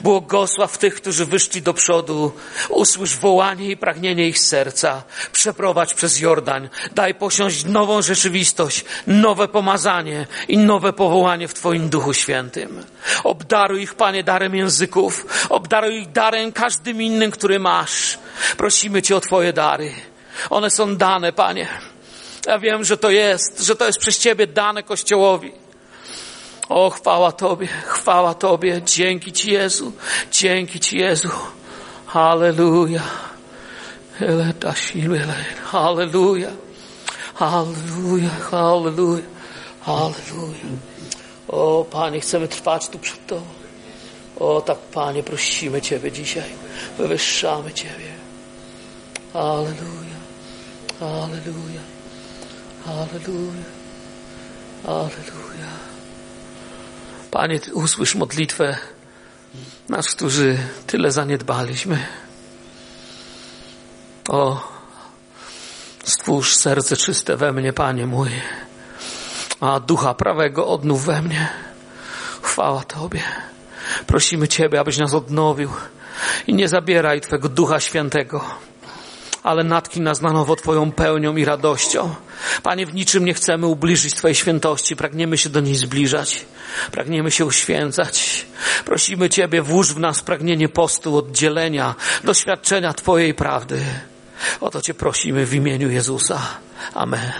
Błogosław tych, którzy wyszli do przodu. Usłysz wołanie i pragnienie ich serca. Przeprowadź przez Jordan. Daj posiąść nową rzeczywistość, nowe pomazanie i nowe powołanie w Twoim Duchu Świętym. Obdaruj ich, Panie, darem języków. Obdaruj ich darem każdym innym, który masz. Prosimy Cię o Twoje dary. One są dane, Panie. Ja wiem, że to jest, że to jest przez Ciebie dane Kościołowi. O, chwała Tobie, chwała Tobie. Dzięki Ci, Jezu. Dzięki Ci, Jezu. Halleluja. Halleluja. Halleluja, halleluja, halleluja. O, Panie, chcemy trwać tu przed Tobą. O, tak, Panie, prosimy Ciebie dzisiaj. Wywyższamy Ciebie. Halleluja, halleluja, halleluja, halleluja. Panie, usłysz modlitwę nas, którzy tyle zaniedbaliśmy. O, stwórz serce czyste we mnie, Panie mój, a ducha prawego odnów we mnie. Chwała Tobie. Prosimy Ciebie, abyś nas odnowił i nie zabieraj Twego Ducha Świętego, ale natknij nas na nowo Twoją pełnią i radością. Panie, w niczym nie chcemy ubliżyć Twojej świętości, pragniemy się do niej zbliżać, pragniemy się uświęcać. Prosimy Ciebie, włóż w nas pragnienie postu, oddzielenia, doświadczenia Twojej prawdy. O to Cię prosimy w imieniu Jezusa. Amen.